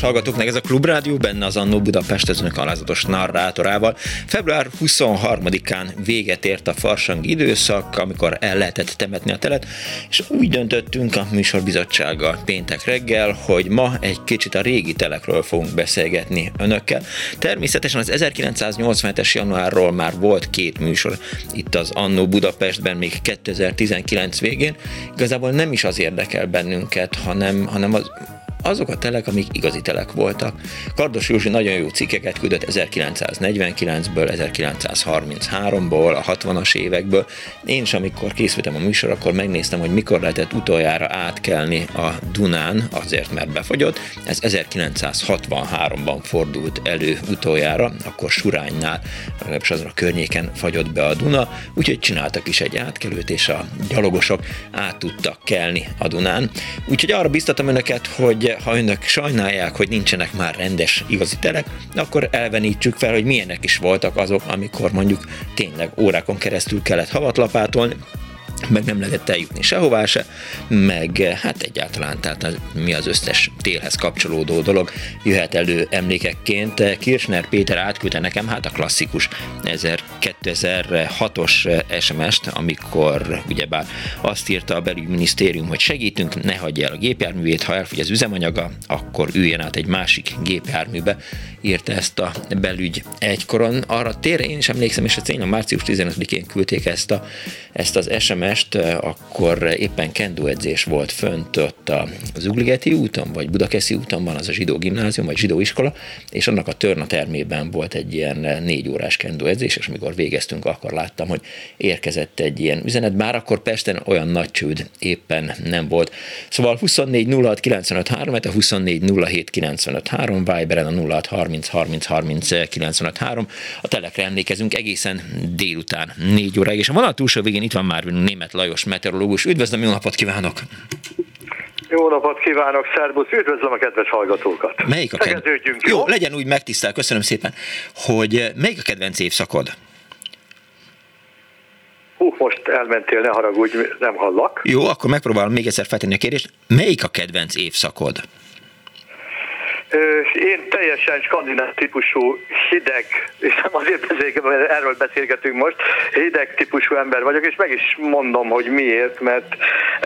Kedves hallgatóknak, ez a Klubrádió, benne az Annó Budapest, az önök alázatos narrátorával. Február 23-án véget ért a farsang időszak, amikor el lehetett temetni a telet, és úgy döntöttünk a műsorbizottsággal péntek reggel, hogy ma egy kicsit a régi telekről fogunk beszélgetni önökkel. Természetesen az 1987-es januárról már volt két műsor itt az Annó Budapestben, még 2019 végén. Igazából nem is az érdekel bennünket, hanem, hanem az, azok a telek, amik igazi telek voltak. Kardos Józsi nagyon jó cikkeket küldött 1949-ből, 1933-ból, a 60-as évekből. Én is, amikor készültem a műsor, akkor megnéztem, hogy mikor lehetett utoljára átkelni a Dunán, azért mert befogyott. Ez 1963-ban fordult elő utoljára, akkor Suránynál, legalábbis azon a környéken fagyott be a Duna, úgyhogy csináltak is egy átkelőt, és a gyalogosok át tudtak kelni a Dunán. Úgyhogy arra biztatom önöket, hogy ha önök sajnálják, hogy nincsenek már rendes igazi telek, akkor elvenítsük fel, hogy milyenek is voltak azok, amikor mondjuk tényleg órákon keresztül kellett havatlapátolni, meg nem lehetett eljutni sehová se, meg hát egyáltalán, tehát mi az összes télhez kapcsolódó dolog jöhet elő emlékekként. Kirchner Péter átküldte nekem hát a klasszikus 2006-os SMS-t, amikor ugyebár azt írta a belügyminisztérium, hogy segítünk, ne hagyja el a gépjárművét, ha elfogy az üzemanyaga, akkor üljön át egy másik gépjárműbe, írta ezt a belügy egykoron. Arra térre én is emlékszem, és a tényleg március 15-én küldték ezt, a, ezt az SMS Budapest, akkor éppen edzés volt fönt ott az Ugligeti úton, vagy Budakeszi úton van az a zsidó gimnázium, vagy zsidó iskola, és annak a törna termében volt egy ilyen négy órás edzés, és amikor végeztünk, akkor láttam, hogy érkezett egy ilyen üzenet, bár akkor Pesten olyan nagy csőd éppen nem volt. Szóval 24 06 95 3, a 24 07 95 3, Viberen a 06 30 30 30 95 3. A telekre emlékezünk egészen délután 4 óráig, és a vonal túlsó végén itt van már Német Lajos meteorológus. Üdvözlöm, jó napot kívánok! Jó napot kívánok, szervusz, üdvözlöm a kedves hallgatókat. Melyik a kedvenc? Jó, jó, legyen úgy megtisztel, köszönöm szépen, hogy eh, melyik a kedvenc évszakod? Hú, most elmentél, ne haragudj, nem hallak. Jó, akkor megpróbálom még egyszer feltenni a kérdést. Melyik a kedvenc évszakod? Én teljesen skandináv típusú hideg, és nem azért beszélgetünk, mert erről beszélgetünk most, hideg típusú ember vagyok, és meg is mondom, hogy miért, mert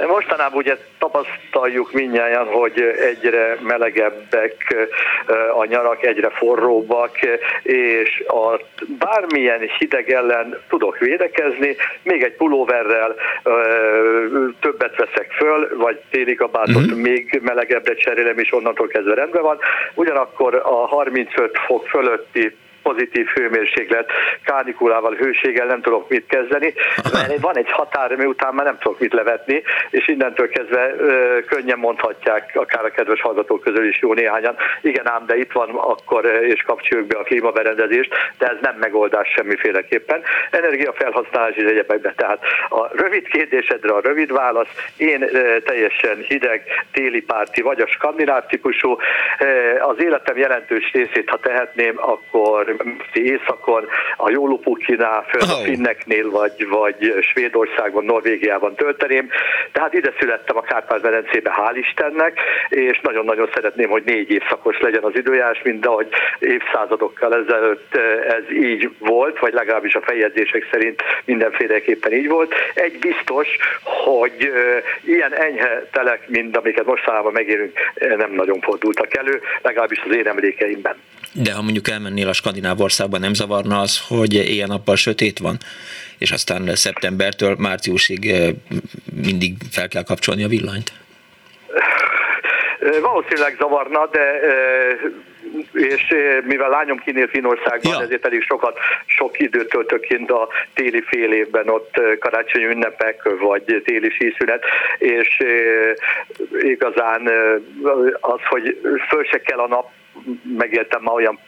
mostanában ugye tapasztaljuk mindnyáján, hogy egyre melegebbek a nyarak, egyre forróbbak, és a bármilyen hideg ellen tudok védekezni, még egy pulóverrel többet veszek föl, vagy téli kabátot uh-huh. még melegebbre cserélem, és onnantól kezdve rendben van. Ugyanakkor a 35 fok fölötti pozitív hőmérséklet, kánikulával, hőséggel nem tudok mit kezdeni, mert van egy határ, után már nem tudok mit levetni, és innentől kezdve ö, könnyen mondhatják, akár a kedves hallgatók közül is jó néhányan, igen ám, de itt van akkor, és kapcsoljuk be a klímaberendezést, de ez nem megoldás semmiféleképpen. Energiafelhasználás is egyebekben. Tehát a rövid kérdésedre a rövid válasz, én ö, teljesen hideg, téli párti vagy a skandináv típusú. Az életem jelentős részét, ha tehetném, akkor északon, a Jólupukkinál, föl a Finneknél, vagy, vagy Svédországban, Norvégiában tölteném. Tehát ide születtem a Kárpát-medencébe, hál' Istennek, és nagyon-nagyon szeretném, hogy négy évszakos legyen az időjárás, mint ahogy évszázadokkal ezelőtt ez így volt, vagy legalábbis a feljegyzések szerint mindenféleképpen így volt. Egy biztos, hogy ilyen enyhe telek, mint amiket mostanában megérünk, nem nagyon fordultak elő, legalábbis az én emlékeimben. De ha mondjuk elmennél a skandináv országban, nem zavarna az, hogy éjjel-nappal sötét van, és aztán szeptembertől márciusig mindig fel kell kapcsolni a villanyt? Valószínűleg zavarna, de és mivel lányom kinél Finországban, ja. ezért elég sokat, sok időt töltök kint a téli fél évben, ott karácsonyi ünnepek, vagy téli síszünet, és igazán az, hogy föl se kell a nap, megéltem ma olyan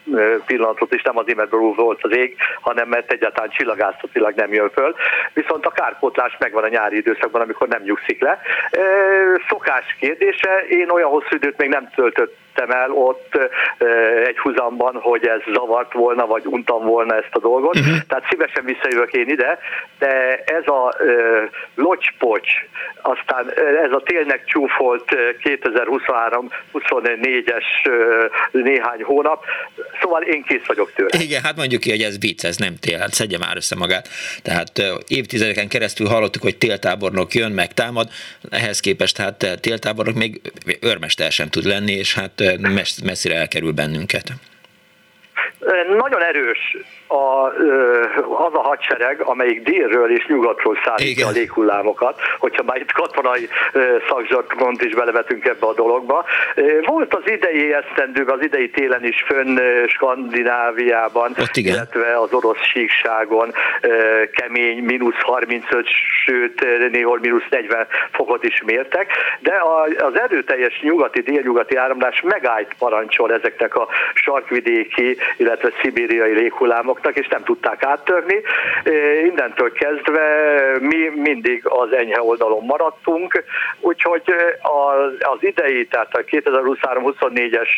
pillanatot is, nem azért, mert volt az ég, hanem mert egyáltalán csillagászatilag nem jön föl. Viszont a kárpótlás megvan a nyári időszakban, amikor nem nyugszik le. Szokás kérdése, én olyan hosszú időt még nem töltött hittem el ott egy huzamban, hogy ez zavart volna, vagy untam volna ezt a dolgot. Uh-huh. Tehát szívesen visszajövök én ide, de ez a locspocs, aztán ez a télnek csúfolt 2023-24-es néhány hónap, szóval én kész vagyok tőle. Igen, hát mondjuk ki, hogy ez vicc, ez nem tél, hát szedje már össze magát. Tehát évtizedeken keresztül hallottuk, hogy téltábornok jön, meg támad, ehhez képest hát téltábornok még örmester sem tud lenni, és hát messzire elkerül bennünket. Nagyon erős a, az a hadsereg, amelyik délről és nyugatról szállítja a léghullámokat, hogyha már itt katonai szakzsargont is belevetünk ebbe a dologba. Volt az idei esztendőben, az idei télen is fönn Skandináviában, illetve az orosz síkságon kemény, mínusz 35, sőt néhol mínusz 40 fokot is mértek, de az erőteljes nyugati, délnyugati áramlás megállt parancsol ezeknek a sarkvidéki, illetve szibériai léghullámok fogtak, és nem tudták áttörni. Innentől kezdve mi mindig az enyhe oldalon maradtunk, úgyhogy az idei, tehát a 2023-24-es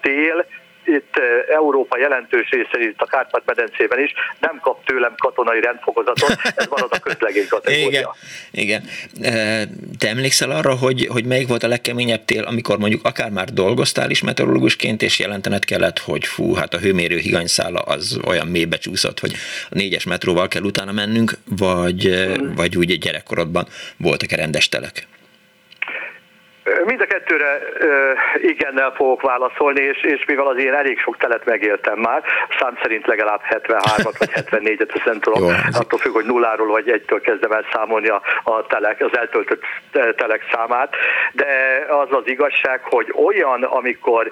tél itt Európa jelentős része, itt a Kárpát-medencében is nem kap tőlem katonai rendfokozatot, ez az a közlegény kategória. Igen, igen. Te emlékszel arra, hogy, hogy melyik volt a legkeményebb tél, amikor mondjuk akár már dolgoztál is meteorológusként, és jelentened kellett, hogy fú, hát a hőmérő higanyszála az olyan mélybe csúszott, hogy a négyes metróval kell utána mennünk, vagy, hmm. vagy úgy gyerekkorodban voltak-e rendes telek? Mind kettőre igennel fogok válaszolni, és, és mivel az én elég sok telet megéltem már, szám szerint legalább 73-at vagy 74-et, ezt nem tudom, attól függ, hogy nulláról vagy egytől kezdem el számolni a, a telek, az eltöltött telek számát, de az az igazság, hogy olyan, amikor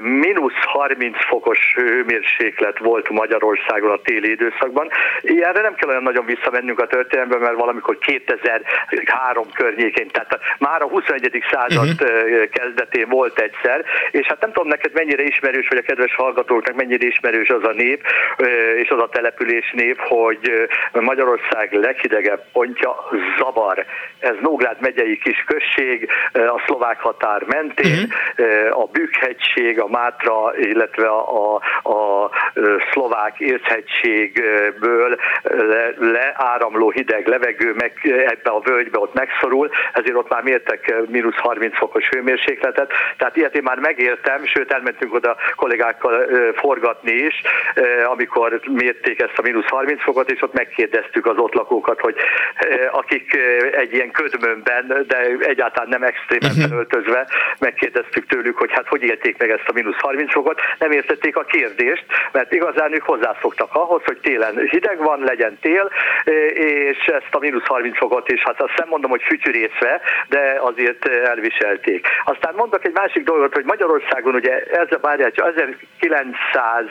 mínusz 30 fokos hőmérséklet volt Magyarországon a téli időszakban, ilyenre nem kell olyan nagyon visszamennünk a történelemben, mert valamikor 2003 környékén, tehát már a 21 század uh-huh. Kezdetén volt egyszer, és hát nem tudom neked mennyire ismerős, vagy a kedves hallgatóknak mennyire ismerős az a nép, és az a település nép, hogy Magyarország leghidegebb pontja Zabar. Ez Nógrád megyei kis község, a szlovák határ mentén, uh-huh. a Bükkhegység, a Mátra, illetve a, a, szlovák érzhegységből le, leáramló hideg levegő meg ebbe a völgybe ott megszorul, ezért ott már mértek mínusz 30 fokos hőmérsékletet, tehát ilyet én már megértem, sőt elmentünk oda kollégákkal forgatni is, amikor mérték ezt a mínusz 30 fokot, és ott megkérdeztük az ott lakókat, hogy akik egy ilyen ködmönben, de egyáltalán nem extrémen mhm. felöltözve, megkérdeztük tőlük, hogy hát hogy élték meg ezt a mínusz 30 fokot, nem értették a kérdést, mert igazán ők hozzászoktak ahhoz, hogy télen hideg van, legyen tél, és ezt a mínusz 30 fokot is, hát azt nem mondom, hogy fütyűrészve, de azért elviselték. Aztán mondok egy másik dolgot, hogy Magyarországon ugye ez a bárját, 1900,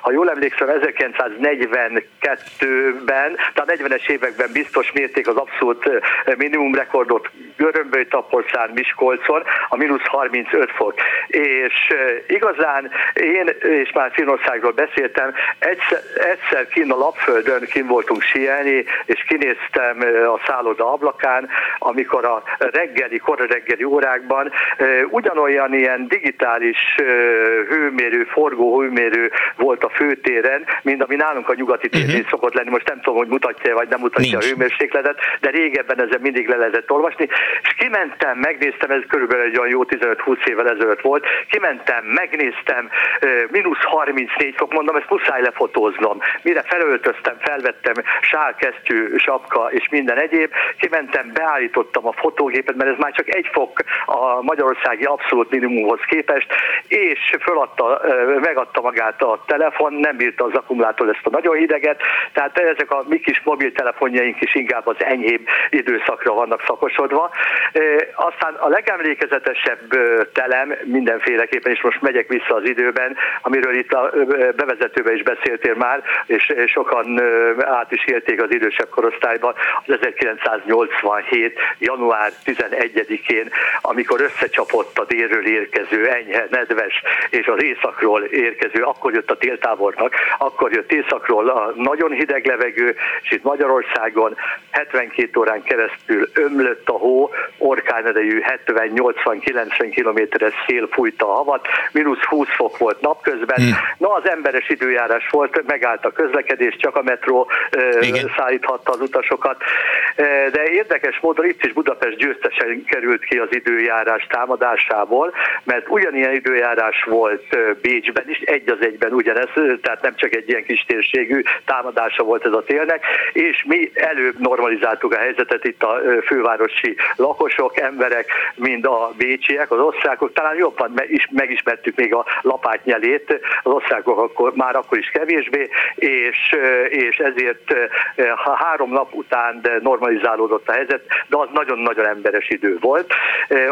ha jól emlékszem, 1942-ben, tehát 40-es években biztos mérték az abszolút minimum rekordot Görömböly, Tapolcán, Miskolcon a mínusz 35 fok. És igazán én, és már Finországról beszéltem, egyszer, egyszer kín a Lapföldön kín voltunk sielni, és kinéztem a szálloda ablakán, amikor a reggeli, reggeli órákban ugyanolyan ilyen digitális hőmérő, forgó hőmérő volt a főtéren, mint ami nálunk a nyugati téren uh-huh. szokott lenni. Most nem tudom, hogy mutatja vagy nem mutatja Nincs. a hőmérsékletet, de régebben ezen mindig le lehetett olvasni. És kimentem, megnéztem, ez körülbelül egy olyan jó 15-20 évvel ezelőtt volt, kimentem, megnéztem, mínusz 34 fok, mondom, ezt muszáj lefotóznom. Mire felöltöztem, felvettem sárkesztyű, sapka és minden egyéb, kimentem, beállítottam a fotógépet, mert ez már csak egy fok a magyarországi abszolút minimumhoz képest, és föladta, megadta magát a telefon, nem bírta az akkumulátor ezt a nagyon hideget, tehát ezek a mi kis mobiltelefonjaink is inkább az enyhébb időszakra vannak szakosodva. Aztán a legemlékezetesebb telem mindenféleképpen, és most megyek vissza az időben, amiről itt a bevezetőben is beszéltél már, és sokan át is élték az idősebb korosztályban, az 1987. január 11-én, amikor összecsapott a délről érkező enyhe, nedves, és az északról érkező, akkor jött a téltábornak, akkor jött északról a nagyon hideg levegő, és itt Magyarországon 72 órán keresztül ömlött a hó, orkánedejű 70-80-90 kilométeres szél fújta a havat, mínusz 20 fok volt napközben. Hmm. Na, az emberes időjárás volt, megállt a közlekedés, csak a metró Igen. szállíthatta az utasokat. De érdekes módon itt is Budapest győztesen került ki az időjárás támadásából, mert ugyanilyen időjárás volt Bécsben is, egy az egyben ugyanez, tehát nem csak egy ilyen kis térségű támadása volt ez a télnek, és mi előbb normalizáltuk a helyzetet itt a fővárosi lakosok, emberek, mind a bécsiek, az osztrákok, talán jobban megismertük még a lapátnyelét, az osztrákok akkor, már akkor is kevésbé, és, és ezért ha három nap után normalizálódott a helyzet, de az nagyon-nagyon emberes idő volt.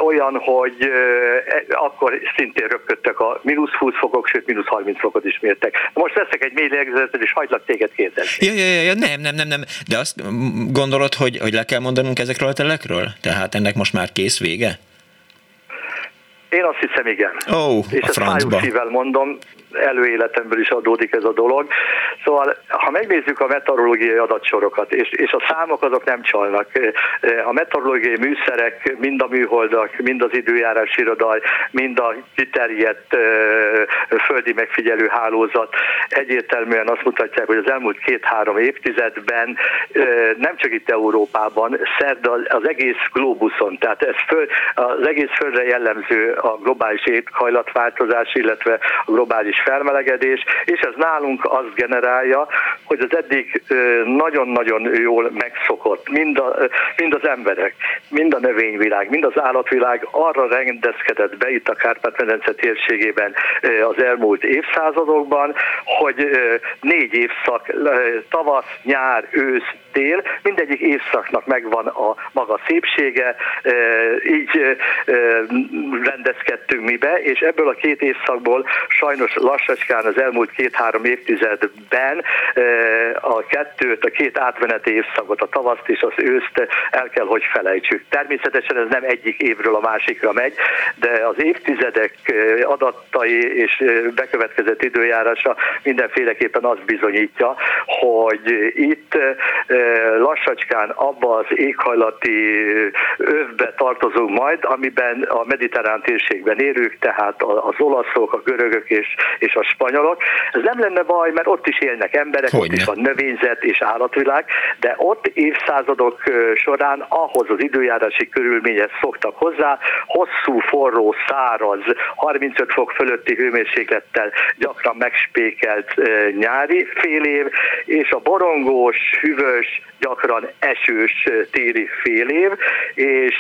Olyan, hogy e, akkor szintén röpködtek a mínusz 20 fokok, sőt mínusz 30 fokot is mértek. Most veszek egy mély lélegzetet, és hagylak téged kérdezni. Ja, ja, ja, nem, nem, nem, nem. De azt gondolod, hogy, hogy le kell mondanunk ezekről a telekről? Tehát ennek most már kész vége? Én azt hiszem, igen. Ó, oh, és a francba. szívvel mondom, előéletemből is adódik ez a dolog. Szóval, ha megnézzük a meteorológiai adatsorokat, és, és a számok azok nem csalnak, a meteorológiai műszerek, mind a műholdak, mind az időjárás irodaj, mind a kiterjedt földi megfigyelő hálózat egyértelműen azt mutatják, hogy az elmúlt két-három évtizedben nem csak itt Európában, szerte az egész globuszon, tehát ez föl, az egész földre jellemző a globális éghajlatváltozás, illetve a globális felmelegedés, és ez nálunk azt generálja, hogy az eddig nagyon-nagyon jól megszokott, mind, a, mind az emberek, mind a növényvilág, mind az állatvilág arra rendezkedett be itt a Kárpát-medence térségében az elmúlt évszázadokban, hogy négy évszak, tavasz, nyár, ősz, tél, mindegyik évszaknak megvan a maga szépsége, így rendezkedtünk mi be, és ebből a két évszakból sajnos lassacskán az elmúlt két-három évtizedben a kettőt, a két átmeneti évszakot, a tavaszt és az őszt el kell, hogy felejtsük. Természetesen ez nem egyik évről a másikra megy, de az évtizedek adatai és bekövetkezett időjárása mindenféleképpen azt bizonyítja, hogy itt lassacskán abba az éghajlati övbe tartozunk majd, amiben a mediterrán térségben érők, tehát az olaszok, a görögök és, és a spanyolok. Ez nem lenne baj, mert ott is élnek emberek, Hogyne. ott is van növényzet és állatvilág, de ott évszázadok során ahhoz az időjárási körülményhez szoktak hozzá, hosszú, forró, száraz, 35 fok fölötti hőmérséklettel gyakran megspékelt nyári fél év, és a borongós, hűvös, gyakran esős téli fél év, és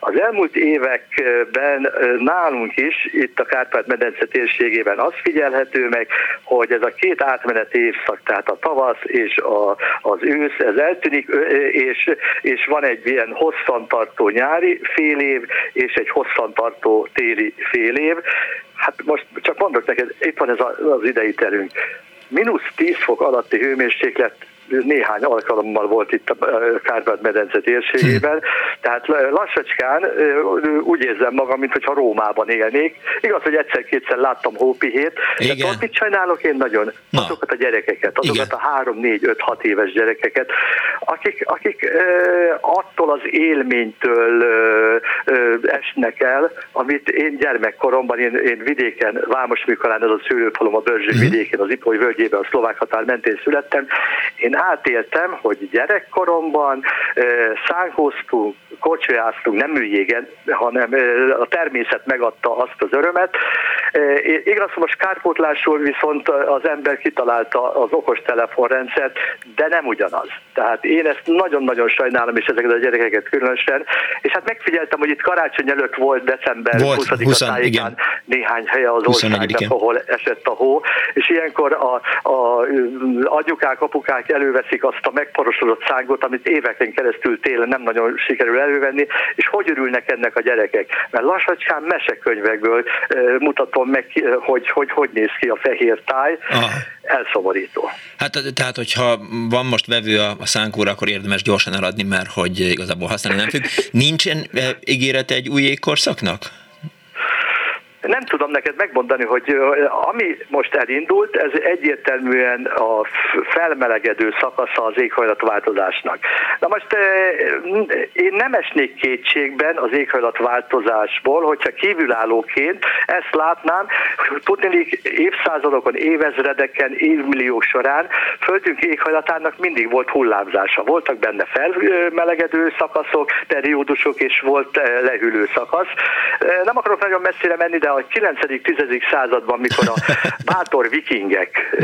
az elmúlt években nálunk is, itt a Kárpát-medence térségében az figyelhető meg, hogy ez a két átmeneti évszak, tehát a tavasz és a, az ősz, ez eltűnik, és, és van egy ilyen hosszantartó nyári fél év, és egy hosszantartó téli fél év. Hát most csak mondok neked, itt van ez az idei terünk. Minusz 10 fok alatti hőmérséklet néhány alkalommal volt itt a Kárpát-medence térségében, tehát lassacskán úgy érzem magam, mintha Rómában élnék. Igaz, hogy egyszer-kétszer láttam hópihét, de tudod, mit sajnálok én nagyon? Na. Azokat a gyerekeket, azokat Igen. a három, négy, öt, hat éves gyerekeket, akik, akik attól az élménytől esnek el, amit én gyermekkoromban, én, én vidéken, Vámos Mikolán, ez a szülőfalom a Börzső uh-huh. vidékén, az Ipoly völgyében, a szlovák határ mentén születtem. Én átéltem, hogy gyerekkoromban szánkóztunk, kocsolyáztunk, nem műjégen, hanem a természet megadta azt az örömet. Igaz, most kárpótlásról viszont az ember kitalálta az okos telefonrendszert, de nem ugyanaz. Tehát én ezt nagyon-nagyon sajnálom, és ezeket a gyerekeket különösen, és hát megfigyeltem, hogy itt karácsony előtt volt december 20 tájékán néhány helye az országban, ahol esett a hó, és ilyenkor a, a anyukák, apukák előveszik azt a megporosodott szángot, amit éveken keresztül télen nem nagyon sikerül elővenni, és hogy örülnek ennek a gyerekek? Mert lassacskán mesekönyvekből mutatom meg, hogy hogy, hogy néz ki a fehér táj, Aha. elszomorító. Hát tehát, hogyha van most vevő a, a szánkóra, akkor érdemes gyorsan eladni, mert hogy igazából használni nem függ. Nincsen ígérete egy új jégkorszaknak? Nem tudom neked megmondani, hogy ami most elindult, ez egyértelműen a felmelegedő szakasza az éghajlatváltozásnak. Na most én nem esnék kétségben az éghajlatváltozásból, hogyha kívülállóként ezt látnám, tudni évszázadokon, évezredeken, évmilliók során földünk éghajlatának mindig volt hullámzása. Voltak benne felmelegedő szakaszok, periódusok, és volt lehűlő szakasz. Nem akarok nagyon messzire menni, de a 9.-10. században, mikor a bátor vikingek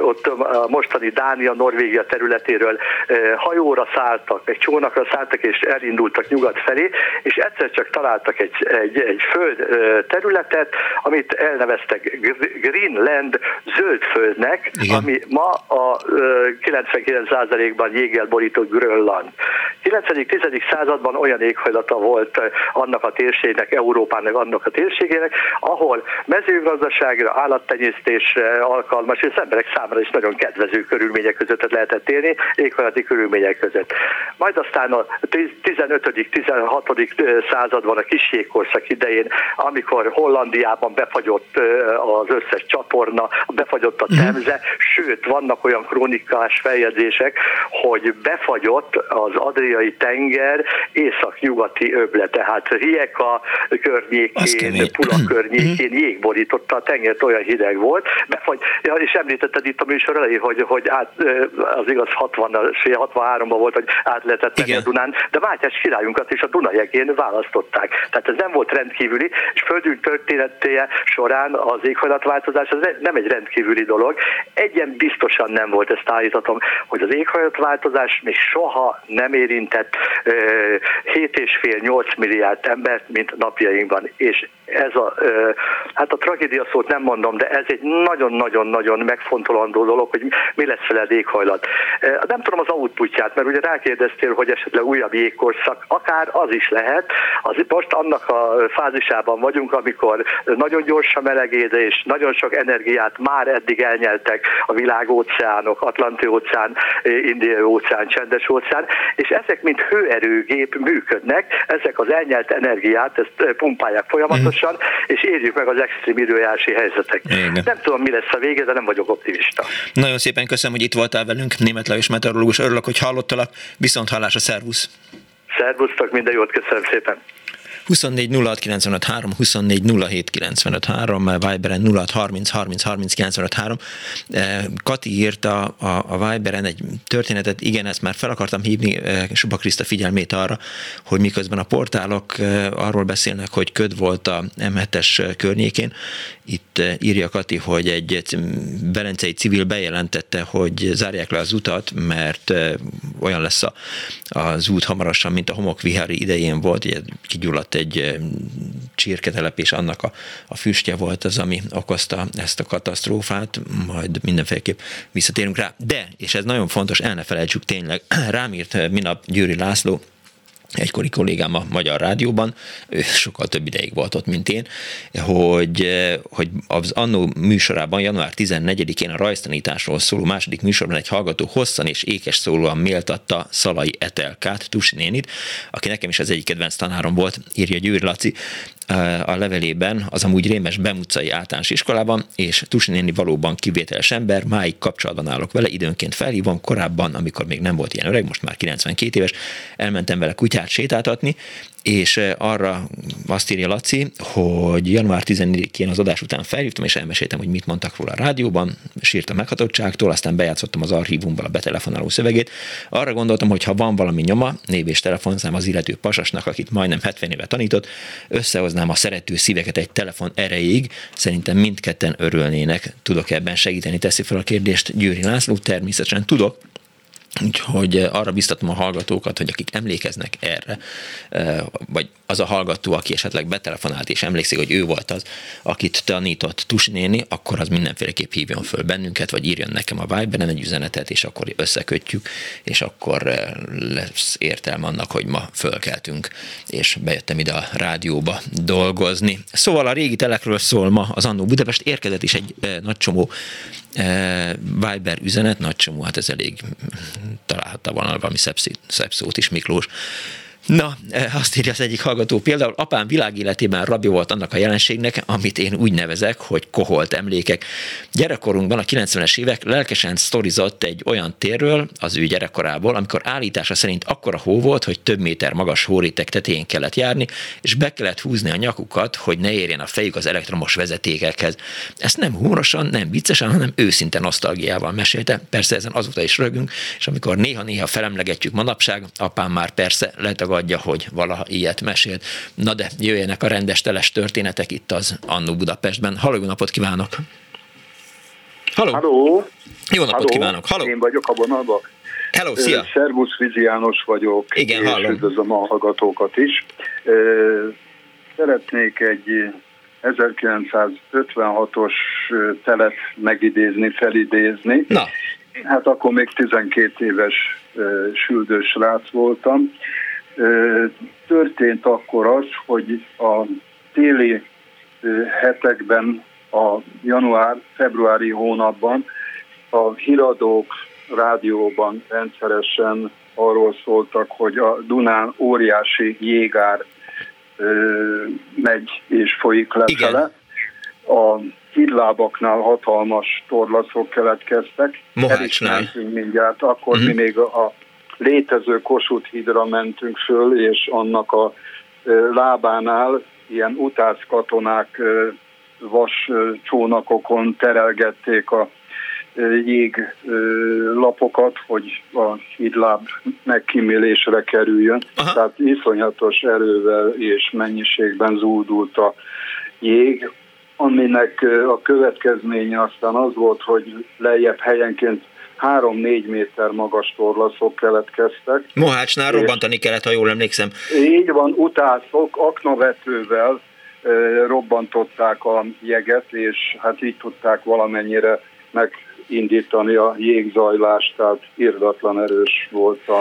ott a mostani Dánia, Norvégia területéről hajóra szálltak, egy csónakra szálltak és elindultak nyugat felé, és egyszer csak találtak egy, egy, egy föld területet, amit elneveztek Greenland zöldföldnek, Igen. ami ma a 99%-ban jéggel borított Grönland. 9.-10. században olyan éghajlata volt annak a térségnek, Európának, annak a térségének, ahol mezőgazdaságra, állattenyésztésre alkalmas, és az emberek számára is nagyon kedvező körülmények között lehetett élni, éghajlati körülmények között. Majd aztán a 15.-16. században a kisjégkorszak idején, amikor Hollandiában befagyott az összes csatorna, befagyott a mhm. Temze, sőt, vannak olyan krónikás feljegyzések, hogy befagyott az Adriai tenger észak-nyugati öble, tehát Rijeka környékén, Pula környékén, környékén jég borította a tengert, olyan hideg volt, befagy, ja, és említetted itt a műsor elején, hogy, hogy át, az igaz 60 63-ban volt, hogy át lehetett menni a Dunán, de Mátyás királyunkat is a Dunajegén választották. Tehát ez nem volt rendkívüli, és földünk történetéje során az éghajlatváltozás az nem egy rendkívüli dolog. Egyen biztosan nem volt, ezt állítatom, hogy az éghajlatváltozás még soha nem érintett 7,5-8 milliárd embert, mint napjainkban. És ez a, hát a tragédia szót nem mondom, de ez egy nagyon-nagyon-nagyon megfontolandó dolog, hogy mi lesz veled éghajlat. Nem tudom az outputját, mert ugye rákérdeztél, hogy esetleg újabb jégkorszak, akár az is lehet. Az most annak a fázisában vagyunk, amikor nagyon gyors a melegédés, nagyon sok energiát már eddig elnyeltek a világóceánok, Atlanti óceán, Indiai óceán, Csendes óceán, és ezek mint hőerőgép működnek, ezek az elnyelt energiát, ezt pumpálják folyamatosan, mm. és érjük meg az extrém időjárási helyzetek. Igen. Nem tudom, mi lesz a vége, de nem vagyok optimista. Nagyon szépen köszönöm, hogy itt voltál velünk, német Lajos meteorológus. Örülök, hogy hallottalak. Viszont hallásra, szervusz! Szervusztok, minden jót, köszönöm szépen! 24 06 95 3, 24 07 95 3, Viberen 06 30 30 30 95 3. Kati írta a, a Viberen egy történetet, igen, ezt már fel akartam hívni eh, Suba Kriszta figyelmét arra, hogy miközben a portálok eh, arról beszélnek, hogy köd volt a M7-es környékén, itt eh, írja Kati, hogy egy belencei civil bejelentette, hogy zárják le az utat, mert olyan lesz a, az út hamarosan, mint a homokvihári idején volt, kigyulladt egy csirketelep, és annak a, a füstje volt az, ami okozta ezt a katasztrófát, majd mindenféleképp visszatérünk rá. De, és ez nagyon fontos, el ne felejtsük tényleg, rám írt minap Győri László, egykori kollégám a Magyar Rádióban, ő sokkal több ideig volt ott, mint én, hogy, hogy az annó műsorában, január 14-én a rajztanításról szóló második műsorban egy hallgató hosszan és ékes szólóan méltatta Szalai Etelkát, Tusi nénit, aki nekem is az egyik kedvenc tanárom volt, írja Győr Laci, a levelében az amúgy rémes Bemucai általános iskolában, és Tusi néni valóban kivételes ember, máig kapcsolatban állok vele, időnként felhívom, korábban, amikor még nem volt ilyen öreg, most már 92 éves, elmentem vele kutyát sétáltatni, és arra azt írja Laci, hogy január 14-én az adás után felhívtam, és elmeséltem, hogy mit mondtak róla a rádióban, sírtam meghatottságtól, aztán bejátszottam az archívumban a betelefonáló szövegét. Arra gondoltam, hogy ha van valami nyoma, név és telefonszám az illető pasasnak, akit majdnem 70 éve tanított, összehoznám a szerető szíveket egy telefon erejéig, szerintem mindketten örülnének. Tudok ebben segíteni, teszi fel a kérdést Győri László, természetesen tudok, Úgyhogy eh, arra biztatom a hallgatókat, hogy akik emlékeznek erre, eh, vagy az a hallgató, aki esetleg betelefonált és emlékszik, hogy ő volt az, akit tanított Tusinéni, akkor az mindenféleképp hívjon föl bennünket, vagy írjon nekem a Viberen egy üzenetet, és akkor összekötjük, és akkor eh, lesz értelme annak, hogy ma fölkeltünk, és bejöttem ide a rádióba dolgozni. Szóval a régi telekről szól ma az Annó Budapest, érkezett is egy nagy csomó Viber üzenet, nagy csomó, hát ez elég találhatta volna valami szebb, szebb szót is Miklós. Na, e, azt írja az egyik hallgató, például apám világéletében rabja volt annak a jelenségnek, amit én úgy nevezek, hogy koholt emlékek. Gyerekkorunkban a 90-es évek lelkesen sztorizott egy olyan térről az ő gyerekkorából, amikor állítása szerint akkora hó volt, hogy több méter magas hórétek tetején kellett járni, és be kellett húzni a nyakukat, hogy ne érjen a fejük az elektromos vezetékekhez. Ezt nem humorosan, nem viccesen, hanem őszinte nosztalgiával mesélte. Persze ezen azóta is rögünk, és amikor néha-néha felemlegetjük manapság, apám már persze letagad tagadja, hogy valaha ilyet mesélt. Na de jöjjenek a rendes teles történetek itt az Annó Budapestben. Halló, jó napot kívánok! Halló! Halló. Jó napot Halló. kívánok! Halló! Én vagyok a vonalban. Hello, szia! Szervusz, Vizi János vagyok. Igen, és hallom. üdvözlöm a hallgatókat is. Szeretnék egy 1956-os telet megidézni, felidézni. Na. Hát akkor még 12 éves süldős rác voltam, történt akkor az, hogy a téli hetekben, a január-februári hónapban a híradók rádióban rendszeresen arról szóltak, hogy a Dunán óriási jégár megy és folyik lefele. A hídlábaknál hatalmas torlaszok keletkeztek. Mohácsnál. mindjárt, akkor uh-huh. mi még a létező Kossuth hídra mentünk föl, és annak a lábánál ilyen utász katonák vas csónakokon terelgették a jég lapokat, hogy a hídláb megkímélésre kerüljön. Aha. Tehát iszonyatos erővel és mennyiségben zúdult a jég, aminek a következménye aztán az volt, hogy lejjebb helyenként 3-4 méter magas torlaszok keletkeztek. Mohácsnál robbantani kellett, ha jól emlékszem. Így van, utászok aknavetővel robbantották a jeget, és hát így tudták valamennyire megindítani a jégzajlást, tehát irdatlan erős volt a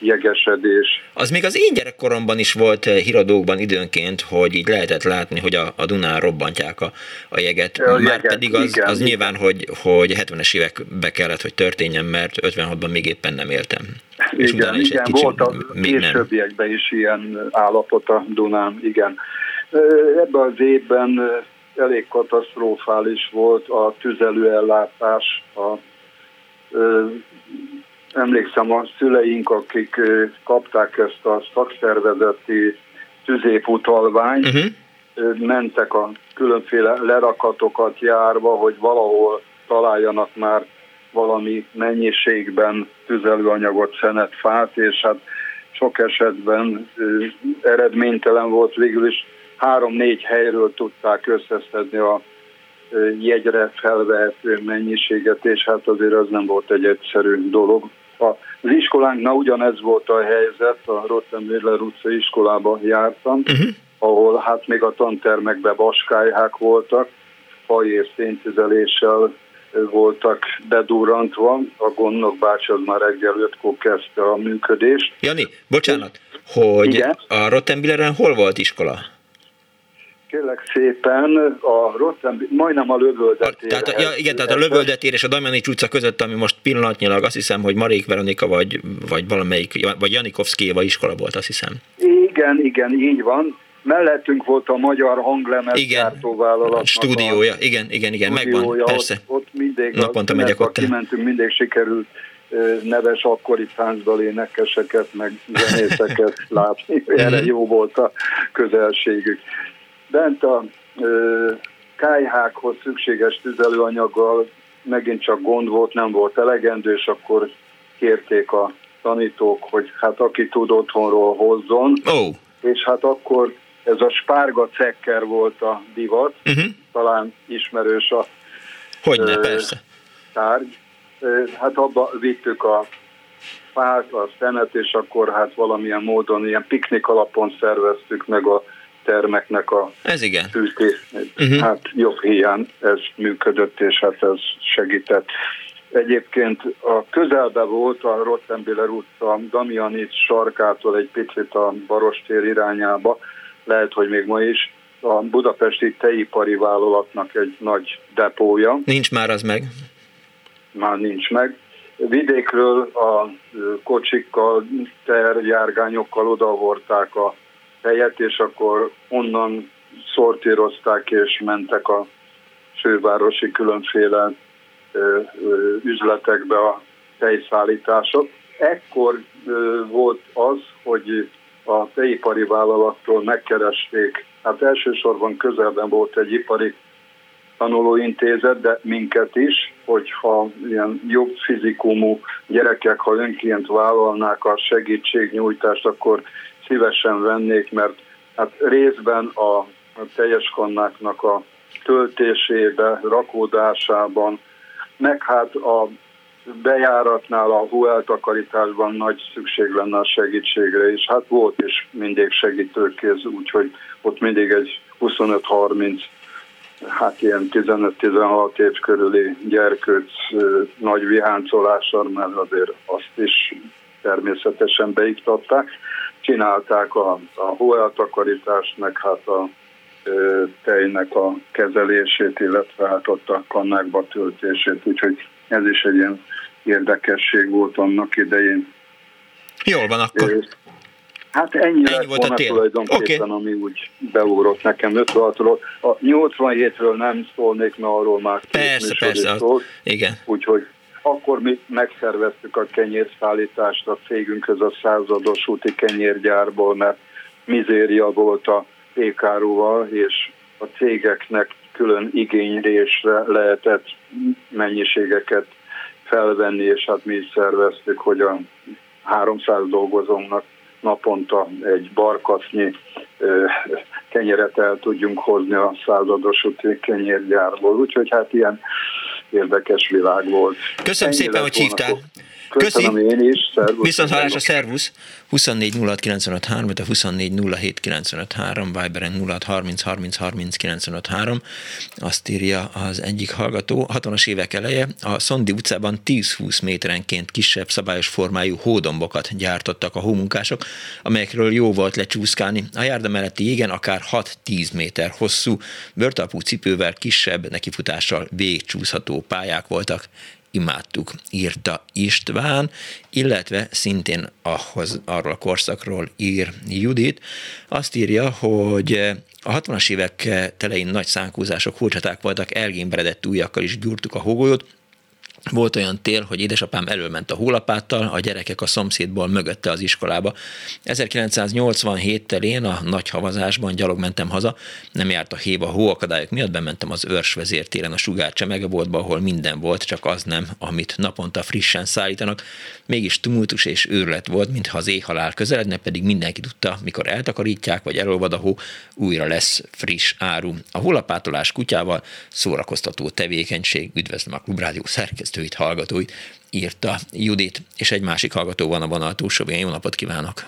jegesedés. Az még az én gyerekkoromban is volt eh, híradókban időnként, hogy így lehetett látni, hogy a, a Dunán robbantják a, a jeget. A Már jeget, pedig az, igen, az nyilván, hogy, hogy 70-es évekbe kellett, hogy történjen, mert 56-ban még éppen nem éltem. Igen, És utána is igen, egy volt a későbbiekben is ilyen állapot a Dunán, igen. Ebben az évben elég katasztrofális volt a tüzelőellátás, a emlékszem a szüleink, akik kapták ezt a szakszervezeti tüzéputalványt, uh-huh. mentek a különféle lerakatokat járva, hogy valahol találjanak már valami mennyiségben tüzelőanyagot, szenet, fát, és hát sok esetben eredménytelen volt végül is három-négy helyről tudták összeszedni a jegyre felvehető mennyiséget, és hát azért az nem volt egy egyszerű dolog. Az iskolánknál ugyanez volt a helyzet, a Rottenmüller utca iskolába jártam, uh-huh. ahol hát még a tantermekben vaskályhák voltak, faj és széntüzeléssel voltak bedurrantva. A gondnok bácsi az már reggel ötkor kezdte a működést. Jani, bocsánat, hogy Igen? a Rottenbilleren hol volt iskola? Kérlek szépen, a Rotten, majdnem a lövöldetér. Tehát, ja, igen, tehát a lövöldetér és a Dajmanics utca között, ami most pillanatnyilag azt hiszem, hogy Marék Veronika vagy, vagy valamelyik, vagy Janikovszkéva iskola volt, azt hiszem. Igen, igen, így van. Mellettünk volt a magyar hanglemez gyártóvállalatnak. Stúdiója, igen, igen, igen, megvan, persze. Ott, mindig, Naponta megyek ott. Kimentünk, mindig sikerült neves akkori táncdal énekeseket, meg zenészeket látni. Erre jó volt a közelségük. Bent a kájhákhoz szükséges tüzelőanyaggal megint csak gond volt, nem volt elegendő, és akkor kérték a tanítók, hogy hát aki tud otthonról hozzon. Oh. És hát akkor ez a spárga cekker volt a divat, uh-huh. talán ismerős a Hogyne, ö, persze. tárgy. Hát abba vittük a fát, a szenet, és akkor hát valamilyen módon ilyen piknik alapon szerveztük meg a termeknek a ez igen. fűtés. Uh-huh. Hát jobb hiány ez működött, és hát ez segített. Egyébként a közelbe volt a Rottenbiller utca Damianic sarkától egy picit a Barostér irányába, lehet, hogy még ma is, a budapesti teipari vállalatnak egy nagy depója. Nincs már az meg? Már nincs meg. Vidékről a kocsikkal, terjárgányokkal odahordták a helyet, és akkor onnan szortírozták és mentek a fővárosi különféle üzletekbe a tejszállítások. Ekkor volt az, hogy a tejipari vállalattól megkeresték, hát elsősorban közelben volt egy ipari tanulóintézet, de minket is, hogyha ilyen jobb fizikumú gyerekek, ha önként vállalnák a segítségnyújtást, akkor szívesen vennék, mert hát részben a teljes kannáknak a töltésébe, rakódásában, meg hát a bejáratnál a hóeltakarításban nagy szükség lenne a segítségre, és hát volt is mindig segítőkéz, úgyhogy ott mindig egy 25-30 hát ilyen 15-16 év körüli gyerkőc nagy viháncolással, mert azért azt is természetesen beiktatták. Csinálták a, a hóeltakarítást, meg hát a ö, tejnek a kezelését, illetve hát ott a kannákba töltését, úgyhogy ez is egy ilyen érdekesség volt annak idején. Jól van akkor. Hát ennyi, ennyi volt a tél. tulajdonképpen, okay. ami úgy beugrott nekem 56-ról. A 87-ről nem szólnék, mert arról már persze, persze, szól. Igen. Úgyhogy akkor mi megszerveztük a kenyérszállítást a cégünkhöz a százados úti kenyérgyárból, mert mizéria volt a pékáróval, és a cégeknek külön igénylésre lehetett mennyiségeket felvenni, és hát mi is szerveztük, hogy a 300 dolgozónak naponta egy barkasznyi kenyeret el tudjunk hozni a százados úti kenyérgyárból. Úgyhogy hát ilyen érdekes világ volt. Köszönöm Ennyi szépen, hogy hívtál. Köszönöm Köszi. én is. Szervusz. Viszont hallás a szervusz. 24 06 95 3, a 24 07 95 3, Viberen 06 30 30 30 95 3. Azt írja az egyik hallgató, 60-as évek eleje a Szondi utcában 10-20 méterenként kisebb szabályos formájú hódombokat gyártottak a hómunkások, amelyekről jó volt lecsúszkálni. A járda melletti jégen akár 6-10 méter hosszú, bőrtalpú cipővel kisebb nekifutással végcsúszható pályák voltak imádtuk, írta István, illetve szintén ahhoz, arról a korszakról ír Judit. Azt írja, hogy a 60-as évek telején nagy szánkúzások, hulcsaták voltak, elgémberedett ujjakkal is gyúrtuk a hógolyót, volt olyan tél, hogy édesapám előment a hólapáttal, a gyerekek a szomszédból mögötte az iskolába. 1987 telén a nagy havazásban gyalog mentem haza, nem járt a héva hóakadályok miatt, bementem az őrs vezértéren a sugár csemegeboltba, ahol minden volt, csak az nem, amit naponta frissen szállítanak. Mégis tumultus és őrület volt, mintha az éjhalál közeledne, pedig mindenki tudta, mikor eltakarítják, vagy elolvad a hó, újra lesz friss áru. A hólapátolás kutyával szórakoztató tevékenység, üdvözlöm a Klubrádió szerkesztő szerkesztőit, hallgatóit, írta Judit, és egy másik hallgató van a vonal túlsó Jó napot kívánok!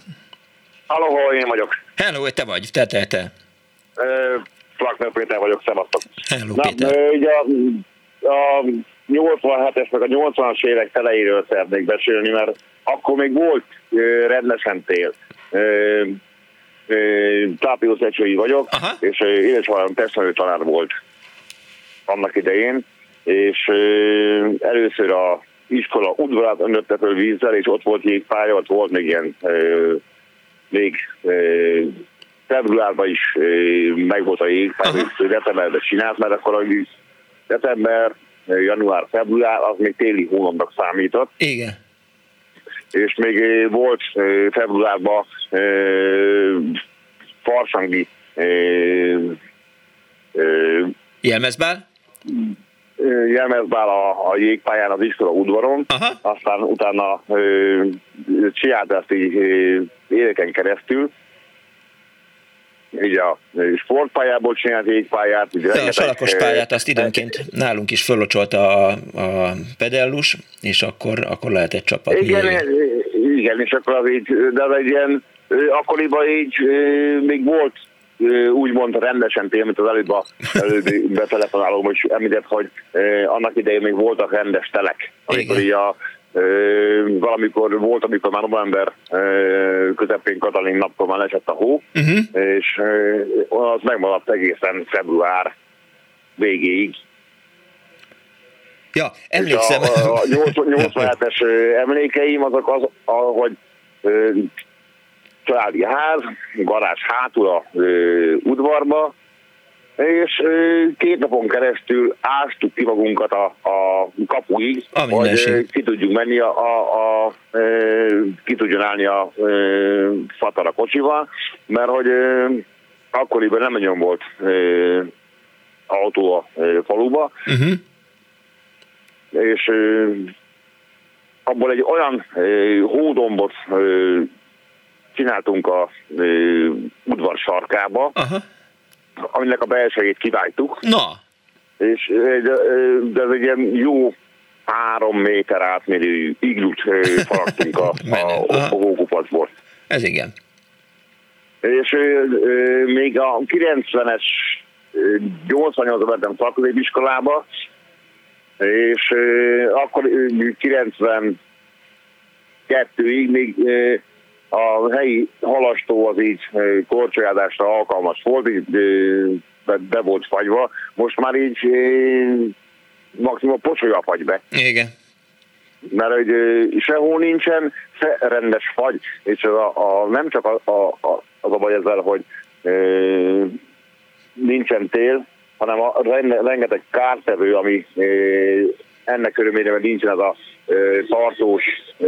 Halló, én vagyok. Hello, te vagy, te, te, te. Flakner Péter vagyok, szevasztok. Hello, Na, Péter. ugye a, a 87-es, meg a 80-as évek telejéről szeretnék beszélni, mert akkor még volt rendesen tél. Tápió Szecsői vagyok, Aha. és édesvalám testnevelő tanár volt annak idején, és először a iskola udvarát öntötte föl vízzel, és ott volt jégpálya, ott volt még ilyen még februárban is meg volt a jégpálya, és decemberben csinált, mert akkor a december, január, február, az még téli hónapnak számított. Igen. És még volt februárban farsangi Jelmezbál? Jelmezbál a, a jégpályán az iskola udvaron, Aha. aztán utána csinált ezt így éveken keresztül, így a sportpályából csinált jégpályát. Így a salakos pályát azt időnként nálunk is fölocsolta a, a pedellus, és akkor, akkor lehetett csapatni. Igen, igen, és akkor az így, de az egy ilyen, akkoriban így még volt úgymond rendesen tél, mint az előbb a előbbi betelefonáló is említett, hogy annak idején még voltak rendes telek, amikor így a valamikor volt, amikor már november közepén Katalin napkor már lesett a hó, uh-huh. és az megmaradt egészen február végéig. Ja, emlékszem. És a, a 87-es emlékeim azok az, ahogy családi ház, garázs hátul a udvarba, és két napon keresztül ástuk ki magunkat a, a kapuig, A hogy mindenség. ki tudjunk menni, a, a, a, ki tudjon állni a a kocsival, mert hogy akkoriban nem nagyon volt autó a faluba, Uh-huh. és abból egy olyan hódombot csináltunk a ö, udvar sarkába, Aha. aminek a belsejét kivágtuk, Na, és de, de ez egy ilyen jó három méter átmérő iglut faragtunk a, a, a hókupacból. ez igen. És ö, ö, még a 90-es, ö, 88-ban mentem szakközépiskolába, és ö, akkor ö, 92-ig még a helyi halastó az így ö, korcsolyázásra alkalmas volt, így be, volt fagyva. Most már így maximum pocsolya fagy be Igen. mert hogy sehol nincsen se rendes fagy, és az a, a, nem csak a, a, a, az a baj ezzel, hogy ö, nincsen tél, hanem a renne, rengeteg kártevő, ami ö, ennek mert nincsen az a ö, tartós ö,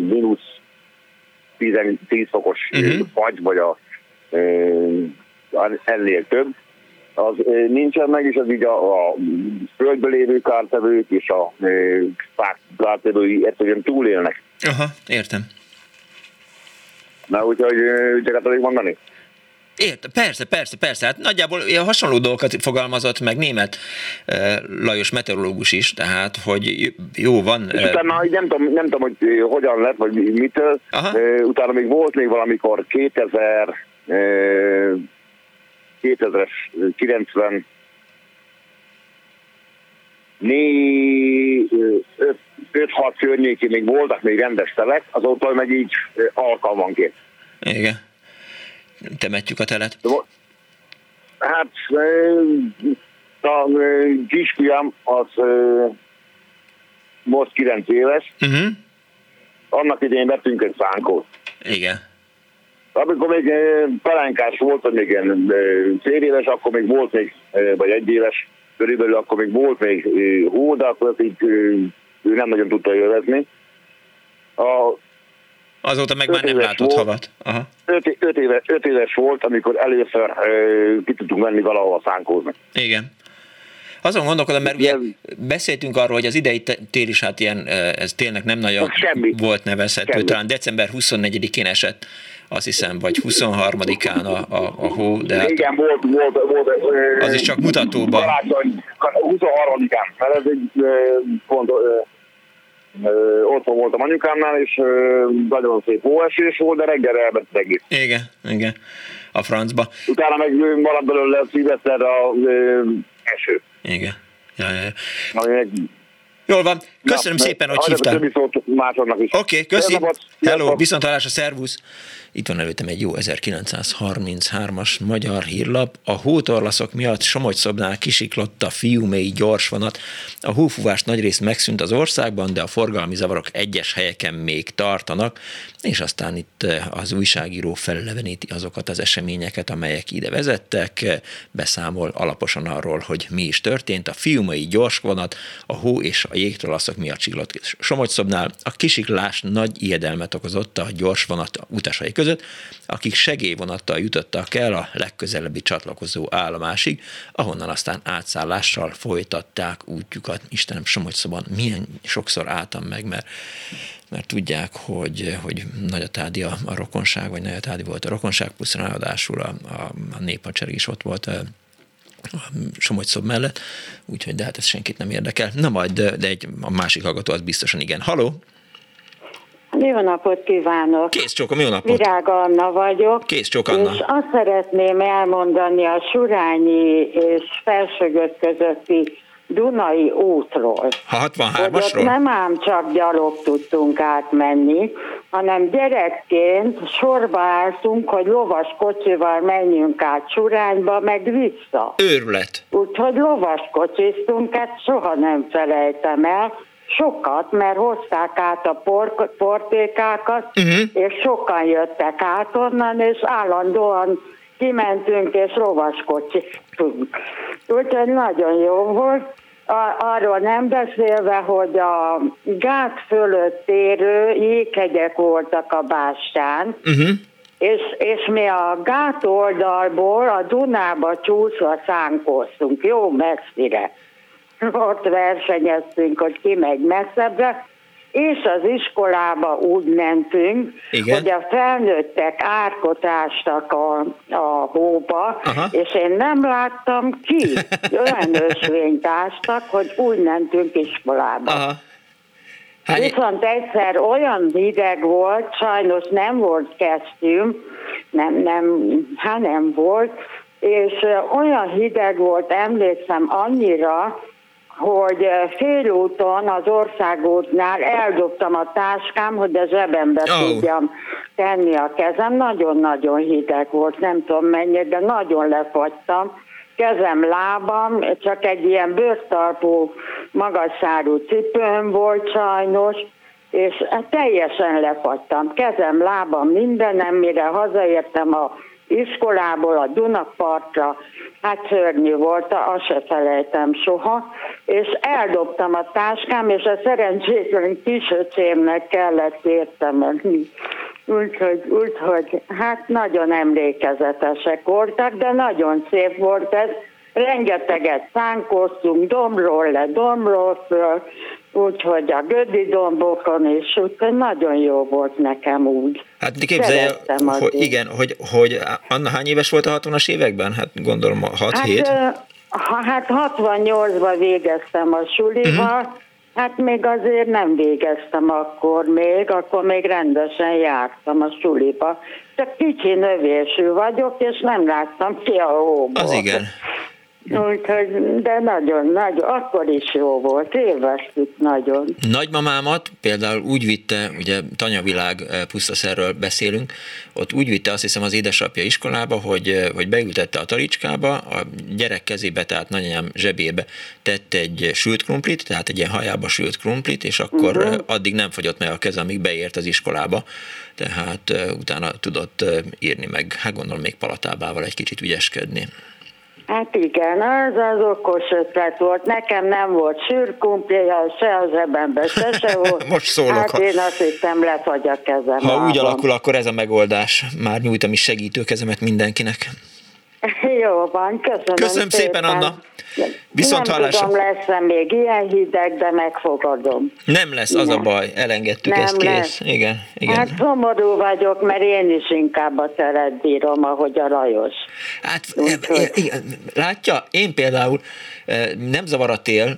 mínusz 10, 10 fokos uh-huh. fagy, vagy a, ennél több, az nincsen meg, és az így a, a földbe lévő kártevők és a fák kártevői egyszerűen túlélnek. Aha, értem. Na, úgyhogy csak tudok mondani. Értem, persze, persze, persze. Hát nagyjából ilyen hasonló dolgokat fogalmazott meg német Lajos meteorológus is, tehát, hogy jó van. És utána nem tudom, nem tudom, hogy hogyan lett, vagy mitől. Aha. Utána még volt még valamikor 2000, ö, 2000-es, 90 5-6 környékén még voltak még rendes telek, azóta meg így alkalmanként. Igen. Temetjük a telet. Hát a kisfiam az most 9 éves, Uh-huh. annak idején vettünk egy szánkót. Igen. Amikor még ö, pelenkás volt, vagy még ilyen fél éves, akkor még volt még, vagy egy éves körülbelül, akkor még volt még hó, de akkor ezt így ő nem nagyon tudta élvezni. A Azóta meg már nem látott volt. havat. Aha. öt, öt, éves, öt éves volt, amikor először ö, ki tudtunk menni valahova szánkózni. Igen. Azon gondolkodom, mert ugye beszéltünk arról, hogy az idei tél is hát ilyen, ez tényleg nem nagyon Semmi. volt nevezhető, Semmi. talán december 24-én esett, azt hiszem, vagy 23-án a, a, a hó, de hát Igen, volt, volt, volt. Az is csak mutatóban. Karácsony, 23-án, mert ez egy pont otthon voltam anyukámnál, és nagyon szép hóesés volt, de reggel elment egész. igen, igen, a francba, Utána meg maradt belőle szilveszterre a eső. igen. Ja, ja, ja. Ami meg, Jól van, köszönöm Na, szépen, hogy hívtál. Oké, okay, köszi. Hello, viszont a szervusz. Itt van előttem egy jó 1933-as magyar hírlap. A hótorlaszok miatt Somogy-szobnál kisiklott a fiúmei gyorsvonat. A hófúvás nagyrészt megszűnt az országban, de a forgalmi zavarok egyes helyeken még tartanak, és aztán itt eh, az újságíró felleveníti azokat az eseményeket, amelyek ide vezettek, beszámol alaposan arról, hogy mi is történt. A fiúmei gyorsvonat a hó és a jégtorlaszok miatt csiklott Somogy-szobnál. A kisiklás nagy ijedelmet okozott a gyorsvonat utasai között, között, akik segélyvonattal jutottak el a legközelebbi csatlakozó állomásig, ahonnan aztán átszállással folytatták útjukat. Istenem, Somogy milyen sokszor álltam meg, mert mert tudják, hogy, hogy Nagyatádi a, a rokonság, vagy Nagyatádi volt a rokonság, plusz ráadásul a, a, a néphadsereg is ott volt a, a Somogy szob mellett, úgyhogy de hát ez senkit nem érdekel. Na majd, de, de egy, a másik hallgató az biztosan igen. Haló? Jó napot kívánok! Kész csókom, jó napot! Virág Anna vagyok. Kész csók Anna. És azt szeretném elmondani a Surányi és Felsőgöt közötti Dunai útról. Ha 63-asról? nem ám csak gyalog tudtunk átmenni, hanem gyerekként sorba álltunk, hogy lovas kocsival menjünk át Surányba, meg vissza. Őrület. Úgyhogy lovas kocsiztunk, ezt soha nem felejtem el Sokat, mert hozták át a por- portékákat, uh-huh. és sokan jöttek át onnan, és állandóan kimentünk és rovaskocsiztunk. Úgyhogy nagyon jó volt. Arról nem beszélve, hogy a gát fölött érő jéghegyek voltak a bástyán, uh-huh. és, és mi a gát oldalból a Dunába csúszva szánkoztunk, jó messzire ott versenyeztünk, hogy ki megy messzebbre, és az iskolába úgy mentünk, Igen. hogy a felnőttek árkotástak a, a hóba, Aha. és én nem láttam ki. Olyan ösvényt ástak, hogy úgy mentünk iskolába. Aha. Hát... Viszont egyszer olyan hideg volt, sajnos nem volt kesztyűm, nem, nem, hát nem volt, és olyan hideg volt, emlékszem annyira, hogy eh, félúton az országútnál eldobtam a táskám, hogy a zsebembe oh. tudjam tenni a kezem. Nagyon-nagyon hideg volt, nem tudom mennyi, de nagyon lefagytam. Kezem, lábam, csak egy ilyen bőrtalpú, magasszárú cipőm volt sajnos, és teljesen lefagytam. Kezem, lábam, mindenem, mire hazaértem a iskolából a Dunapartra, hát szörnyű volt, azt se felejtem soha, és eldobtam a táskám, és a szerencsétlen kisöcsémnek kellett értemenni. Úgyhogy, úgyhogy hát nagyon emlékezetesek voltak, de nagyon szép volt ez. Rengeteget szánkoztunk, domról le, domról föl, úgyhogy a Gödi dombokon is, úgyhogy nagyon jó volt nekem úgy. Hát képzelje, hogy igen, hogy, hogy Anna hány éves volt a 60-as években? Hát gondolom 6-7. Hát, hát 68-ban végeztem a sulival, uh-huh. Hát még azért nem végeztem akkor még, akkor még rendesen jártam a suliba. Csak kicsi növésű vagyok, és nem láttam ki a hóból. Az igen. Úgyhogy, de nagyon, nagyon, akkor is jó volt, élveztük nagyon. Nagymamámat például úgy vitte, ugye tanyavilág eh, pusztaszerről beszélünk, ott úgy vitte azt hiszem az édesapja iskolába, hogy, eh, hogy beültette a talicskába, a gyerek kezébe, tehát nagyanyám zsebébe tett egy sült krumplit, tehát egy ilyen hajába sült krumplit, és akkor uh-huh. addig nem fogyott meg a keze, amíg beért az iskolába, tehát utána tudott írni meg, hát gondolom még palatábával egy kicsit ügyeskedni. Hát igen, az az okos ötlet volt. Nekem nem volt sűrkumplija, se az zsebembe, se se volt. Most szólok. Hát ha... én azt hittem, lefagy a kezem. Ha úgy alakul, akkor ez a megoldás. Már nyújtam is segítőkezemet mindenkinek. Jó van, köszönöm Köszönöm szépen, szépen Anna. Viszont nem hallásra. tudom, lesz még ilyen hideg, de megfogadom. Nem lesz, az nem. a baj, elengedtük nem ezt, kész. Lesz. Igen, igen. Hát szomorú vagyok, mert én is inkább a teret bírom, ahogy a Lajos. Hát, Úgy, igen, látja, én például nem zavar a tél,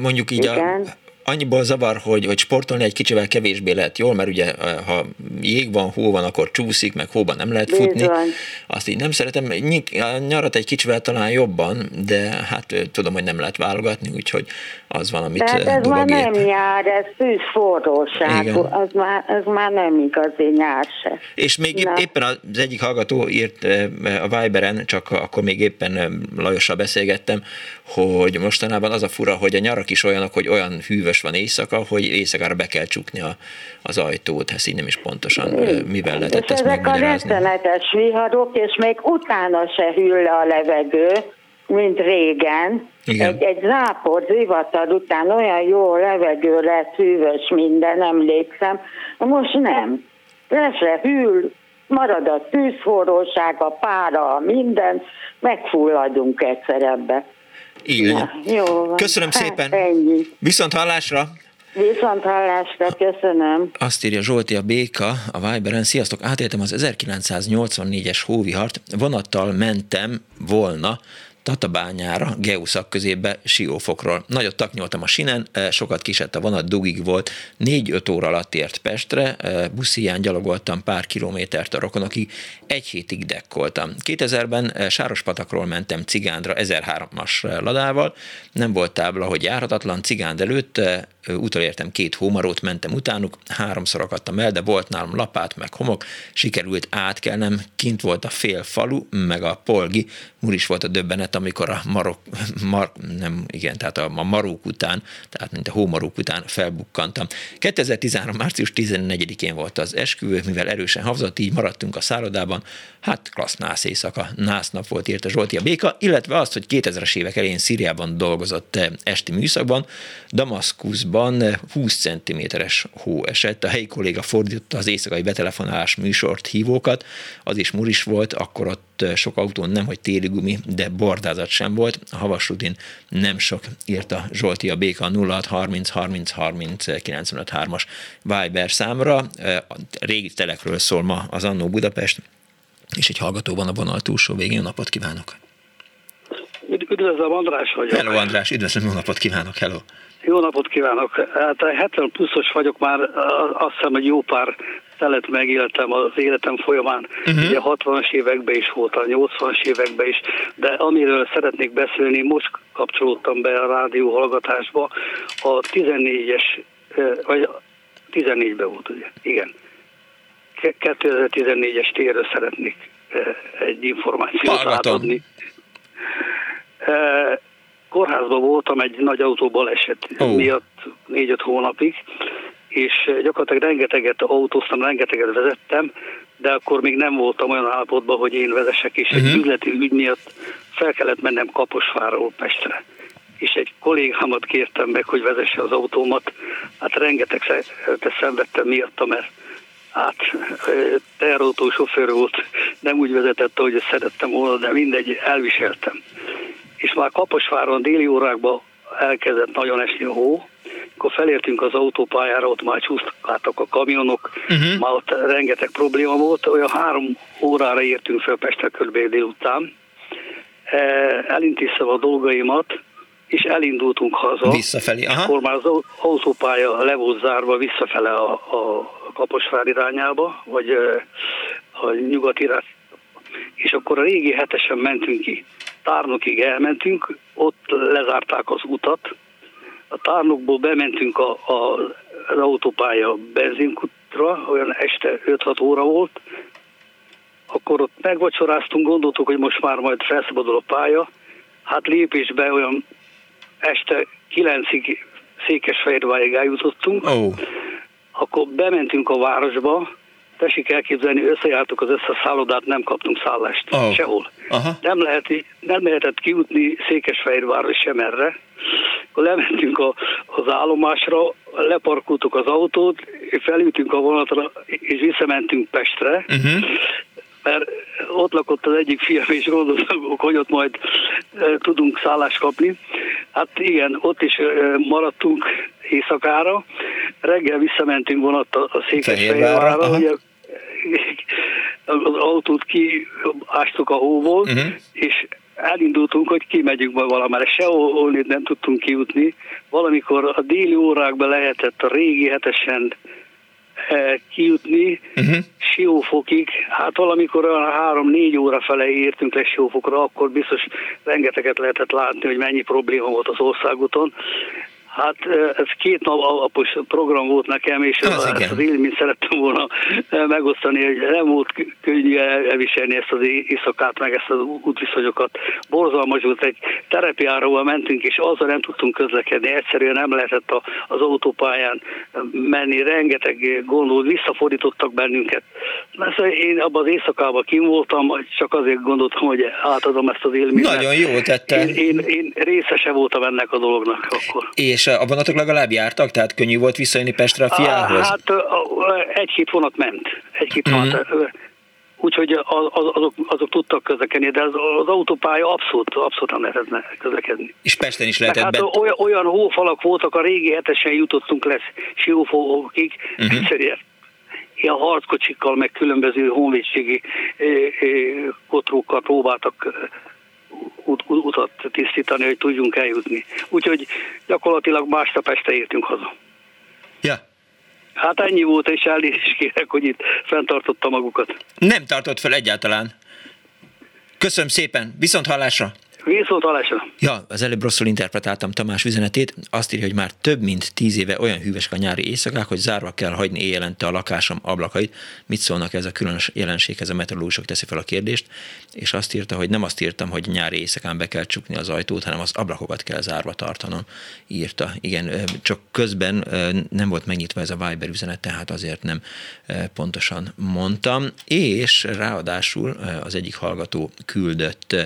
mondjuk így igen. a annyiból zavar, hogy, hogy sportolni egy kicsivel kevésbé lehet jól, mert ugye ha jég van, hó van, akkor csúszik, meg hóban nem lehet futni. Bizony. Azt így nem szeretem. Nyarat egy kicsivel talán jobban, de hát tudom, hogy nem lehet válogatni, úgyhogy az van, amit Tehát ez már nem nyár, ez tűz forróság, az már, ez már nem igazi nyár se. És még Na. éppen az egyik hallgató írt a Viberen, csak akkor még éppen Lajossal beszélgettem, hogy mostanában az a fura, hogy a nyarak is olyanok, hogy olyan hűvös van éjszaka, hogy éjszakára be kell csukni a, az ajtót, ezt így nem is pontosan mivel lehetett és ezt ezek a rettenetes viharok, és még utána se hűl le a levegő, mint régen. Igen. Egy, egy zápor zivatar után olyan jó levegő lett, hűvös minden, emlékszem. Most nem. Le se hűl, marad a tűzforróság, a pára, minden, megfulladunk egyszer ebbe. Igen. Ja, jó Köszönöm hát, szépen. Ennyi. Viszont hallásra. Viszont hallásra, köszönöm. Azt írja Zsolti a Béka a Viberen. Sziasztok, átéltem az 1984-es hóvihart, vonattal mentem volna Tatabányára, Geuszak közébe, Siófokról. Nagyot taknyoltam a sinen, eh, sokat kisett a vonat, dugig volt, négy-öt óra alatt ért Pestre, eh, busziján gyalogoltam pár kilométert a rokonokig, egy hétig dekkoltam. 2000-ben eh, Sárospatakról mentem Cigándra 1003-as ladával, nem volt tábla, hogy járhatatlan, Cigánd előtt utolértem két hómarót, mentem utánuk, háromszor akadtam el, de volt nálam lapát, meg homok, sikerült átkelnem, kint volt a fél falu, meg a polgi, úr is volt a döbbenet, amikor a marok, mar, nem, igen, tehát a, a marók után, tehát mint a hómarók után felbukkantam. 2013. március 14-én volt az esküvő, mivel erősen havzott, így maradtunk a szállodában, hát klassz nász éjszaka, nász nap volt írta Zsolti a Béka, illetve azt, hogy 2000-es évek elején Szíriában dolgozott eh, esti műszakban, Damaszkuszban 20 eh, cm-es hó esett, a helyi kolléga fordította az éjszakai betelefonálás műsort hívókat, az is muris volt, akkor ott sok autón nem, hogy téli gumi, de bordázat sem volt, a havas rutin nem sok, írta Zsolti a Béka 0630 30 30 95 3-as Viber számra. A régi telekről szól ma az Annó Budapest, és egy hallgató van a vonal túlsó végén. napot kívánok! Üdvözlöm, András vagyok. Hello, András, üdvözlöm, jó napot kívánok, hello. Jó napot kívánok! Hát 70 pluszos vagyok már, azt hiszem, hogy jó pár szelet megéltem az életem folyamán. Uh-huh. Ugye 60-as években is volt, a 80-as években is, de amiről szeretnék beszélni, most kapcsolódtam be a rádió hallgatásba, a 14-es, vagy 14-ben volt, ugye? Igen. 2014-es térről szeretnék egy információt Hallgatom. átadni. Kórházban voltam egy nagy autóbaleset oh. miatt négy-öt hónapig, és gyakorlatilag rengeteget autóztam, rengeteget vezettem, de akkor még nem voltam olyan állapotban, hogy én vezessek, és uh-huh. egy mhm. üzleti ügy miatt fel kellett mennem Kaposváról Pestre. És egy kollégámat kértem meg, hogy vezesse az autómat. Hát rengeteg szenvedtem miatta, mert hát teherautó sofőr volt, nem úgy vezetett, ahogy szerettem volna, de mindegy, elviseltem. És már Kaposváron déli órákban elkezdett nagyon esni a hó, akkor felértünk az autópályára, ott már csúszkáltak a kamionok, uh-huh. már ott rengeteg probléma volt, olyan három órára értünk fel Pestre kb. délután. E, elintéztem a dolgaimat, és elindultunk haza. Visszafelé, aha. Akkor már az autópálya le volt zárva visszafele a, a Kaposvár irányába, vagy a nyugati irány. És akkor a régi hetesen mentünk ki. Tárnokig elmentünk, ott lezárták az utat. A tárnokból bementünk a, a, az autópálya benzinkutra, olyan este 5-6 óra volt. Akkor ott megvacsoráztunk, gondoltuk, hogy most már majd felszabadul a pálya. Hát lépésbe olyan este 9-ig Székesfehérvárig eljutottunk. Oh akkor bementünk a városba, tessék elképzelni, összejártuk az összes szállodát, nem kaptunk szállást oh. sehol. Aha. Nem, lehet, nem lehetett kijutni Székesfehérvárra sem erre. Akkor lementünk a, az állomásra, leparkoltuk az autót, felültünk a vonatra, és visszamentünk Pestre. Uh-huh mert ott lakott az egyik fiam, és gondoltam, hogy ott majd e, tudunk szállást kapni. Hát igen, ott is e, maradtunk éjszakára. Reggel visszamentünk vonattal a Székesfehérvárra, ugye az autót kiástuk a hóból, uh-huh. és elindultunk, hogy kimegyünk majd valamára. Sehol nem tudtunk kijutni. Valamikor a déli órákban lehetett a régi hetesen eh, kijutni uh-huh. Siófokig. Hát valamikor a három-négy óra fele értünk le Siófokra, akkor biztos rengeteget lehetett látni, hogy mennyi probléma volt az országúton. Hát ez két nap alapos program volt nekem, és az, az, az élményt szerettem volna megosztani, hogy nem volt könnyű elviselni ezt az éjszakát, meg ezt az útviszonyokat. Borzalmas volt, egy terepjáróval mentünk, és azzal nem tudtunk közlekedni, egyszerűen nem lehetett az autópályán menni, rengeteg gondol, visszafordítottak bennünket. Mert én abban az éjszakában kim voltam, csak azért gondoltam, hogy átadom ezt az élményt. Nagyon jó tette. Én, én, én részese voltam ennek a dolognak akkor. És a vonatok legalább jártak? Tehát könnyű volt visszajönni Pestre a fiához? Hát egy-két vonat ment. Egy-két uh-huh. vonat. Úgyhogy az, azok, azok tudtak közlekedni, de az, az autópálya abszolút, abszolút nem lehetett közlekedni. És Pesten is lehetett hát be... olyan, olyan hófalak voltak, a régi hetesen jutottunk le Siófokig, uh-huh. egyszerűen ilyen harckocsikkal, meg különböző honvédségi kotrókkal próbáltak ut, utat tisztítani, hogy tudjunk eljutni. Úgyhogy gyakorlatilag másnap este értünk haza. Ja. Hát ennyi volt, és elnézést kérek, hogy itt fenntartotta magukat. Nem tartott fel egyáltalán. Köszönöm szépen, viszont hallásra! Viszont hallásra. Ja, az előbb rosszul interpretáltam Tamás üzenetét. Azt írja, hogy már több mint tíz éve olyan hűvesek a nyári éjszakák, hogy zárva kell hagyni éjjelente a lakásom ablakait. Mit szólnak ez a különös jelenséghez? A meteorológusok teszi fel a kérdést, és azt írta, hogy nem azt írtam, hogy nyári éjszakán be kell csukni az ajtót, hanem az ablakokat kell zárva tartanom, írta. Igen, csak közben nem volt megnyitva ez a Viber üzenet, tehát azért nem pontosan mondtam. És ráadásul az egyik hallgató küldött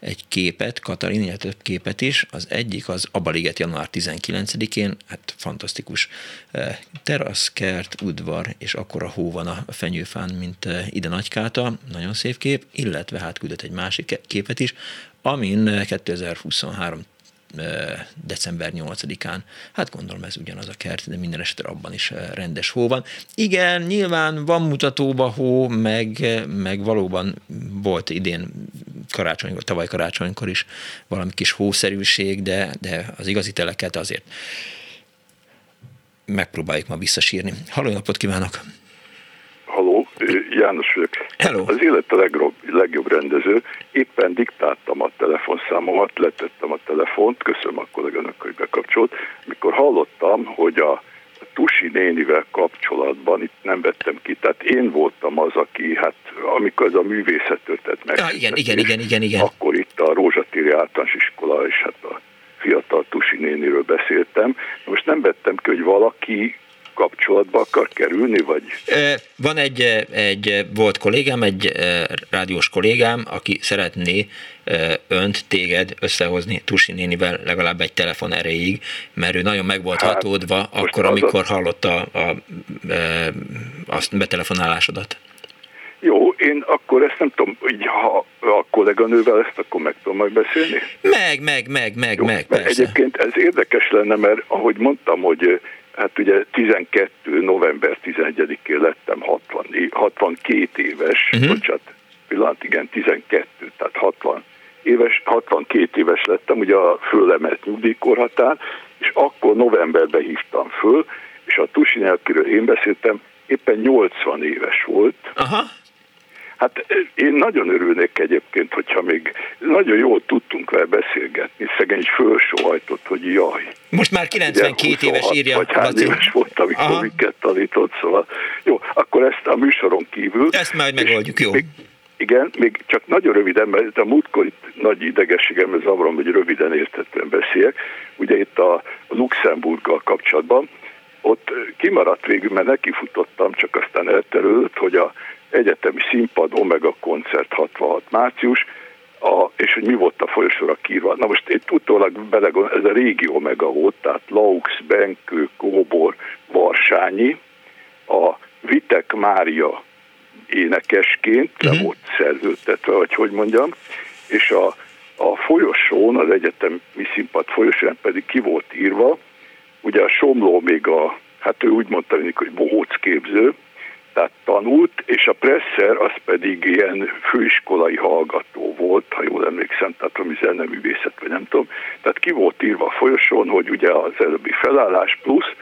egy képet, képet, Katalin, illetve több képet is. Az egyik az Abaliget január 19-én, hát fantasztikus eh, terasz, kert, udvar, és akkor a hó van a fenyőfán, mint eh, ide Nagykáta, nagyon szép kép, illetve hát küldött egy másik képet is, amin 2023 eh, december 8-án. Hát gondolom ez ugyanaz a kert, de minden esetre abban is rendes hó van. Igen, nyilván van mutatóba hó, meg, meg valóban volt idén karácsony, tavaly karácsonykor is valami kis hószerűség, de, de az igazi teleket azért megpróbáljuk ma visszasírni. Halló, napot kívánok! János vagyok. Hello. Az élet a legjobb, legjobb rendező. Éppen diktáltam a telefonszámomat, letettem a telefont, köszönöm a kollégának, hogy bekapcsolt. Mikor hallottam, hogy a Tusi nénivel kapcsolatban itt nem vettem ki, tehát én voltam az, aki, hát amikor ez a művészet történt meg. Ja, igen, igen, igen, igen, igen. Akkor itt a Rózsatéri általános iskola és hát a fiatal Tusi néniről beszéltem. Most nem vettem ki, hogy valaki kapcsolatba akar kerülni, vagy? Van egy, egy volt kollégám, egy rádiós kollégám, aki szeretné önt, téged összehozni Tusi nénivel legalább egy telefon erejéig, mert ő nagyon meg volt hát, hatódva akkor, amikor a... hallotta a, a, a, azt betelefonálásodat. Jó, én akkor ezt nem tudom, hogy ha a kolléganővel ezt akkor meg tudom majd beszélni? Meg, meg, meg, meg, Jó, meg, persze. Egyébként ez érdekes lenne, mert ahogy mondtam, hogy Hát ugye 12. november 11-én lettem 60, 62 éves, uh-huh. bocsánat, pillanat, igen, 12, tehát 60 éves, 62 éves lettem, ugye a fölemelt nyugdíjkorhatár, és akkor novemberben hívtam föl, és a Tusin, akiről én beszéltem, éppen 80 éves volt. Aha. Hát én nagyon örülnék egyébként, hogyha még nagyon jól tudtunk vele beszélgetni. Szegény fölsohajtott, hogy jaj. Most már 92 ugye, éves írja. Vagy hány éves volt, amikor Aha. minket tanított, szóval. Jó, akkor ezt a műsoron kívül. Ezt majd megoldjuk, jó. Még, igen, még csak nagyon röviden, mert a múltkor itt nagy idegességem, ez avram, hogy röviden értetően beszéljek. Ugye itt a Luxemburggal kapcsolatban, ott kimaradt végül, mert nekifutottam, csak aztán elterült, hogy a egyetemi színpad, Omega koncert 66 március, a, és hogy mi volt a folyosóra kírva. Na most itt utólag belegondol, ez a régi Omega volt, tehát Laux, Benkő, Kóbor, Varsányi, a Vitek Mária énekesként uh-huh. volt szerződtetve, vagy hogy mondjam, és a, a folyosón, az egyetemi színpad folyosón pedig ki volt írva, ugye a Somló még a, hát ő úgy mondta hogy bohóc képző, tehát tanult, és a Presser az pedig ilyen főiskolai hallgató volt, ha jól emlékszem, tehát ami zeneművészet, vagy nem tudom. Tehát ki volt írva a folyosón, hogy ugye az előbbi felállás plusz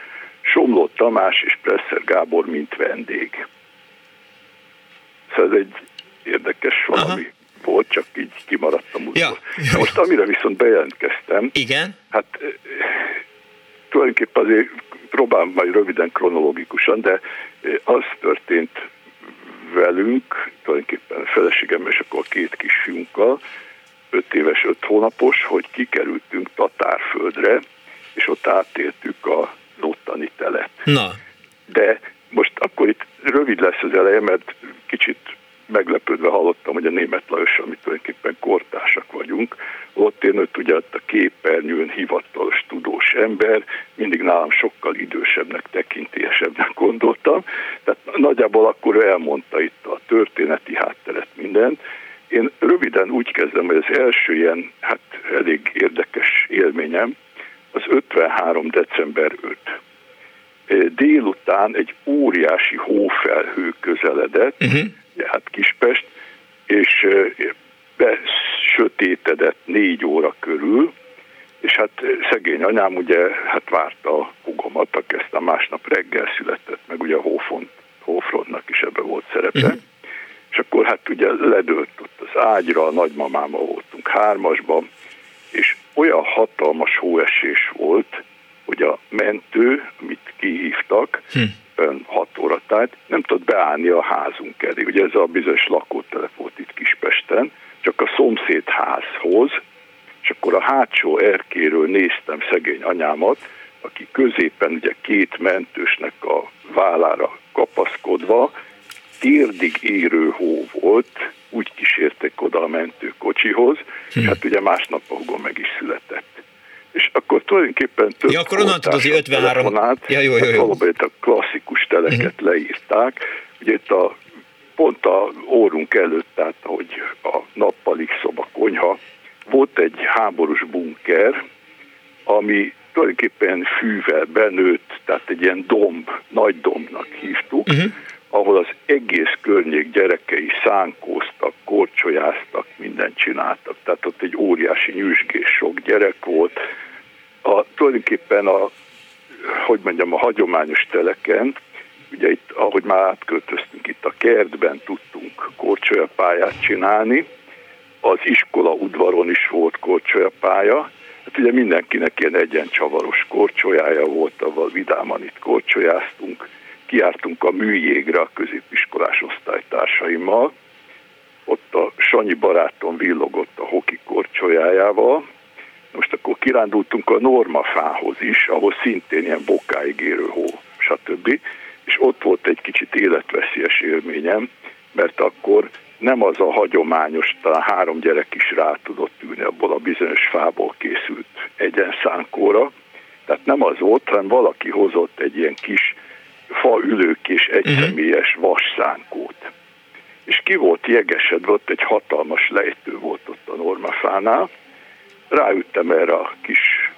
Somló Tamás és Presser Gábor, mint vendég. Szóval ez egy érdekes valami Aha. volt, csak így kimaradtam Ja. Most amire viszont bejelentkeztem, Igen? hát eh, tulajdonképpen azért próbálom majd röviden kronológikusan, de az történt velünk, tulajdonképpen a feleségem és akkor a két kisfiunkkal, öt éves, öt hónapos, hogy kikerültünk Tatárföldre, és ott átéltük a ottani telet. Na. De most akkor itt rövid lesz az eleje, mert kicsit meglepődve hallottam, hogy a német Lajos, amit tulajdonképpen kortársak vagyunk, ott én őt ugye a képernyőn hivatalos tudós ember, mindig nálam sokkal idősebbnek, tekintélyesebbnek gondoltam, tehát nagyjából akkor elmondta itt a történeti hátteret mindent. Én röviden úgy kezdem, hogy az első ilyen, hát elég érdekes élményem, az 53. december 5. Délután egy óriási hófelhő közeledett, uh-huh. Hát Kispest, és besötétedett négy óra körül, és hát szegény anyám ugye hát várta a hugomat, aki ezt a másnap reggel született, meg ugye a Hófont, Hófrontnak is ebbe volt szerepe. Uh-huh. És akkor hát ugye ledőlt ott az ágyra, a nagymamáma voltunk hármasban, és olyan hatalmas hóesés volt, hogy a mentő, amit kihívtak, hm. 6 óra tájt, nem tudott beállni a házunk elé. Ugye ez a bizonyos lakótelep volt itt Kispesten, csak a szomszéd házhoz, és akkor a hátsó erkéről néztem szegény anyámat, aki középen ugye két mentősnek a vállára kapaszkodva, térdig érő hó volt, úgy kísértek oda a mentőkocsihoz, hm. és hát ugye másnap a hugom meg is született. És akkor tulajdonképpen több ja, akkor onnan tudod, hogy 53... Ja, jó, jó, jó. Valóban itt a klasszikus teleket uh-huh. leírták. Ugye itt a, pont a órunk előtt, tehát hogy a nappalik szoba konyha, volt egy háborús bunker, ami tulajdonképpen fűvel benőtt, tehát egy ilyen domb, nagy dombnak hívtuk, uh-huh ahol az egész környék gyerekei szánkóztak, korcsolyáztak, mindent csináltak. Tehát ott egy óriási nyüzsgés sok gyerek volt. A, tulajdonképpen a, hogy mondjam, a hagyományos teleken, ugye itt, ahogy már átköltöztünk, itt a kertben tudtunk korcsolyapályát csinálni, az iskola udvaron is volt korcsolyapálya, Hát ugye mindenkinek ilyen egyen csavaros korcsolyája volt, ahol vidáman itt korcsolyáztunk, kiártunk a műjégre a középiskolás osztálytársaimmal, ott a Sanyi barátom villogott a hoki korcsolyájával, most akkor kirándultunk a normafához is, ahol szintén ilyen bokáig érő hó, stb. És ott volt egy kicsit életveszélyes élményem, mert akkor nem az a hagyományos, talán három gyerek is rá tudott ülni abból a bizonyos fából készült egyenszánkóra. Tehát nem az volt, hanem valaki hozott egy ilyen kis faülők és egyszemélyes mhm. vasszánkót. És ki volt jegesedve, ott egy hatalmas lejtő volt ott a normafánál, ráüttem erre a kis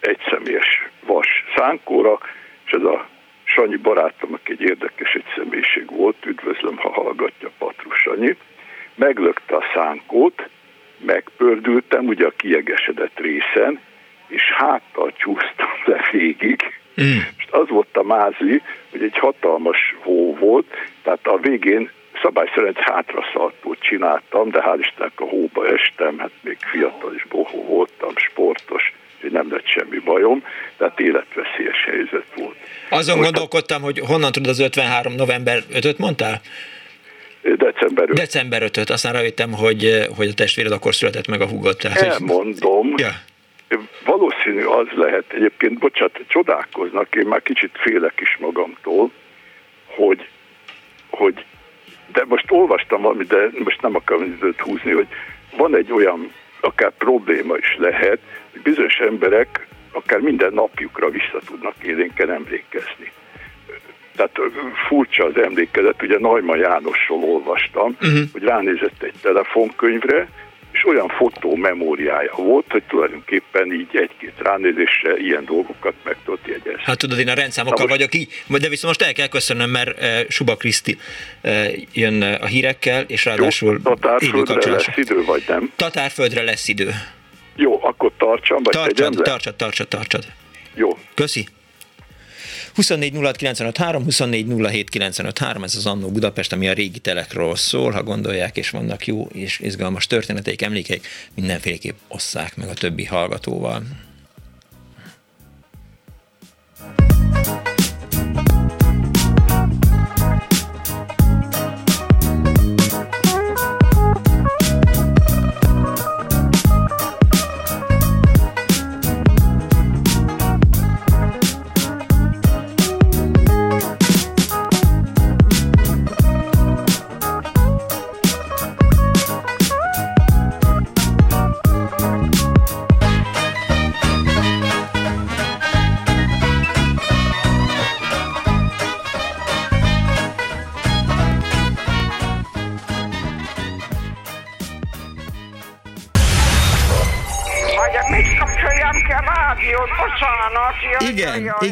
egyszemélyes vas szánkóra, és ez a Sanyi barátom, aki egy érdekes egyszemélyiség volt, üdvözlöm, ha hallgatja Patrus Sanyi, meglökte a szánkót, megpördültem ugye a kiegesedett részen, és háttal csúsztam le végig, Mm. És az volt a mázli, hogy egy hatalmas hó volt, tehát a végén szabály szerint hátraszaltót csináltam, de hál' Istennek a hóba estem, hát még fiatal és bohó voltam, sportos, hogy nem lett semmi bajom, tehát életveszélyes helyzet volt. Azon Most gondolkodtam, hogy honnan tudod az 53. november 5-öt mondtál? December 5. December 5-öt, aztán rájöttem, hogy, hogy a testvéred akkor született meg a húgot. Tehát, Elmondom, ja. Valószínű az lehet, egyébként, bocsánat, csodálkoznak, én már kicsit félek is magamtól, hogy, hogy de most olvastam valamit, de most nem akarom időt húzni, hogy van egy olyan, akár probléma is lehet, hogy bizonyos emberek akár minden napjukra vissza tudnak élénken emlékezni. Tehát furcsa az emlékezet, ugye Najma Jánosról olvastam, uh-huh. hogy ránézett egy telefonkönyvre, és olyan fotó memóriája volt, hogy tulajdonképpen így egy-két ránézésre ilyen dolgokat meg tudott jegyezni. Hát tudod, én a rendszámokkal vagyok így, de viszont most el kell köszönöm, mert uh, Suba Kriszti uh, jön a hírekkel, és ráadásul Jó, Tatárföldre lesz idő, vagy nem? Tatárföldre lesz idő. Jó, akkor tartsam, vagy tartsad, tartsad, tartsad, tartsad. Jó. Köszi. 24 24 ez az Annó Budapest, ami a régi telekről szól, ha gondolják, és vannak jó és izgalmas történeteik, emlékeik, mindenféleképp osszák meg a többi hallgatóval.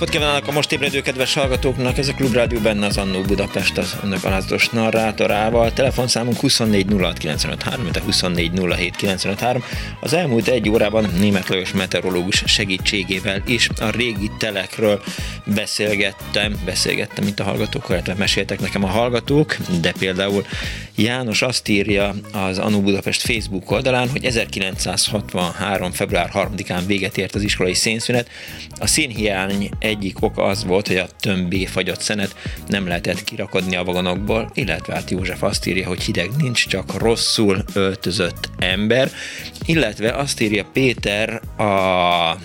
Napot kívánok a most ébredő kedves hallgatóknak! Ez a Klubrádió benne az Annó Budapest az önök alázatos narrátorával. Telefonszámunk 24 de 24 Az elmúlt egy órában német Lajos meteorológus segítségével is a régi telekről beszélgettem, beszélgettem itt a hallgatókkal, illetve meséltek nekem a hallgatók, de például János azt írja az Annó Budapest Facebook oldalán, hogy 1963. február 3-án véget ért az iskolai szénszünet. A szénhiány egyik oka az volt, hogy a tömbé fagyott szenet nem lehetett kirakodni a vagonokból, illetve hát József azt írja, hogy hideg nincs, csak rosszul öltözött ember, illetve azt írja Péter a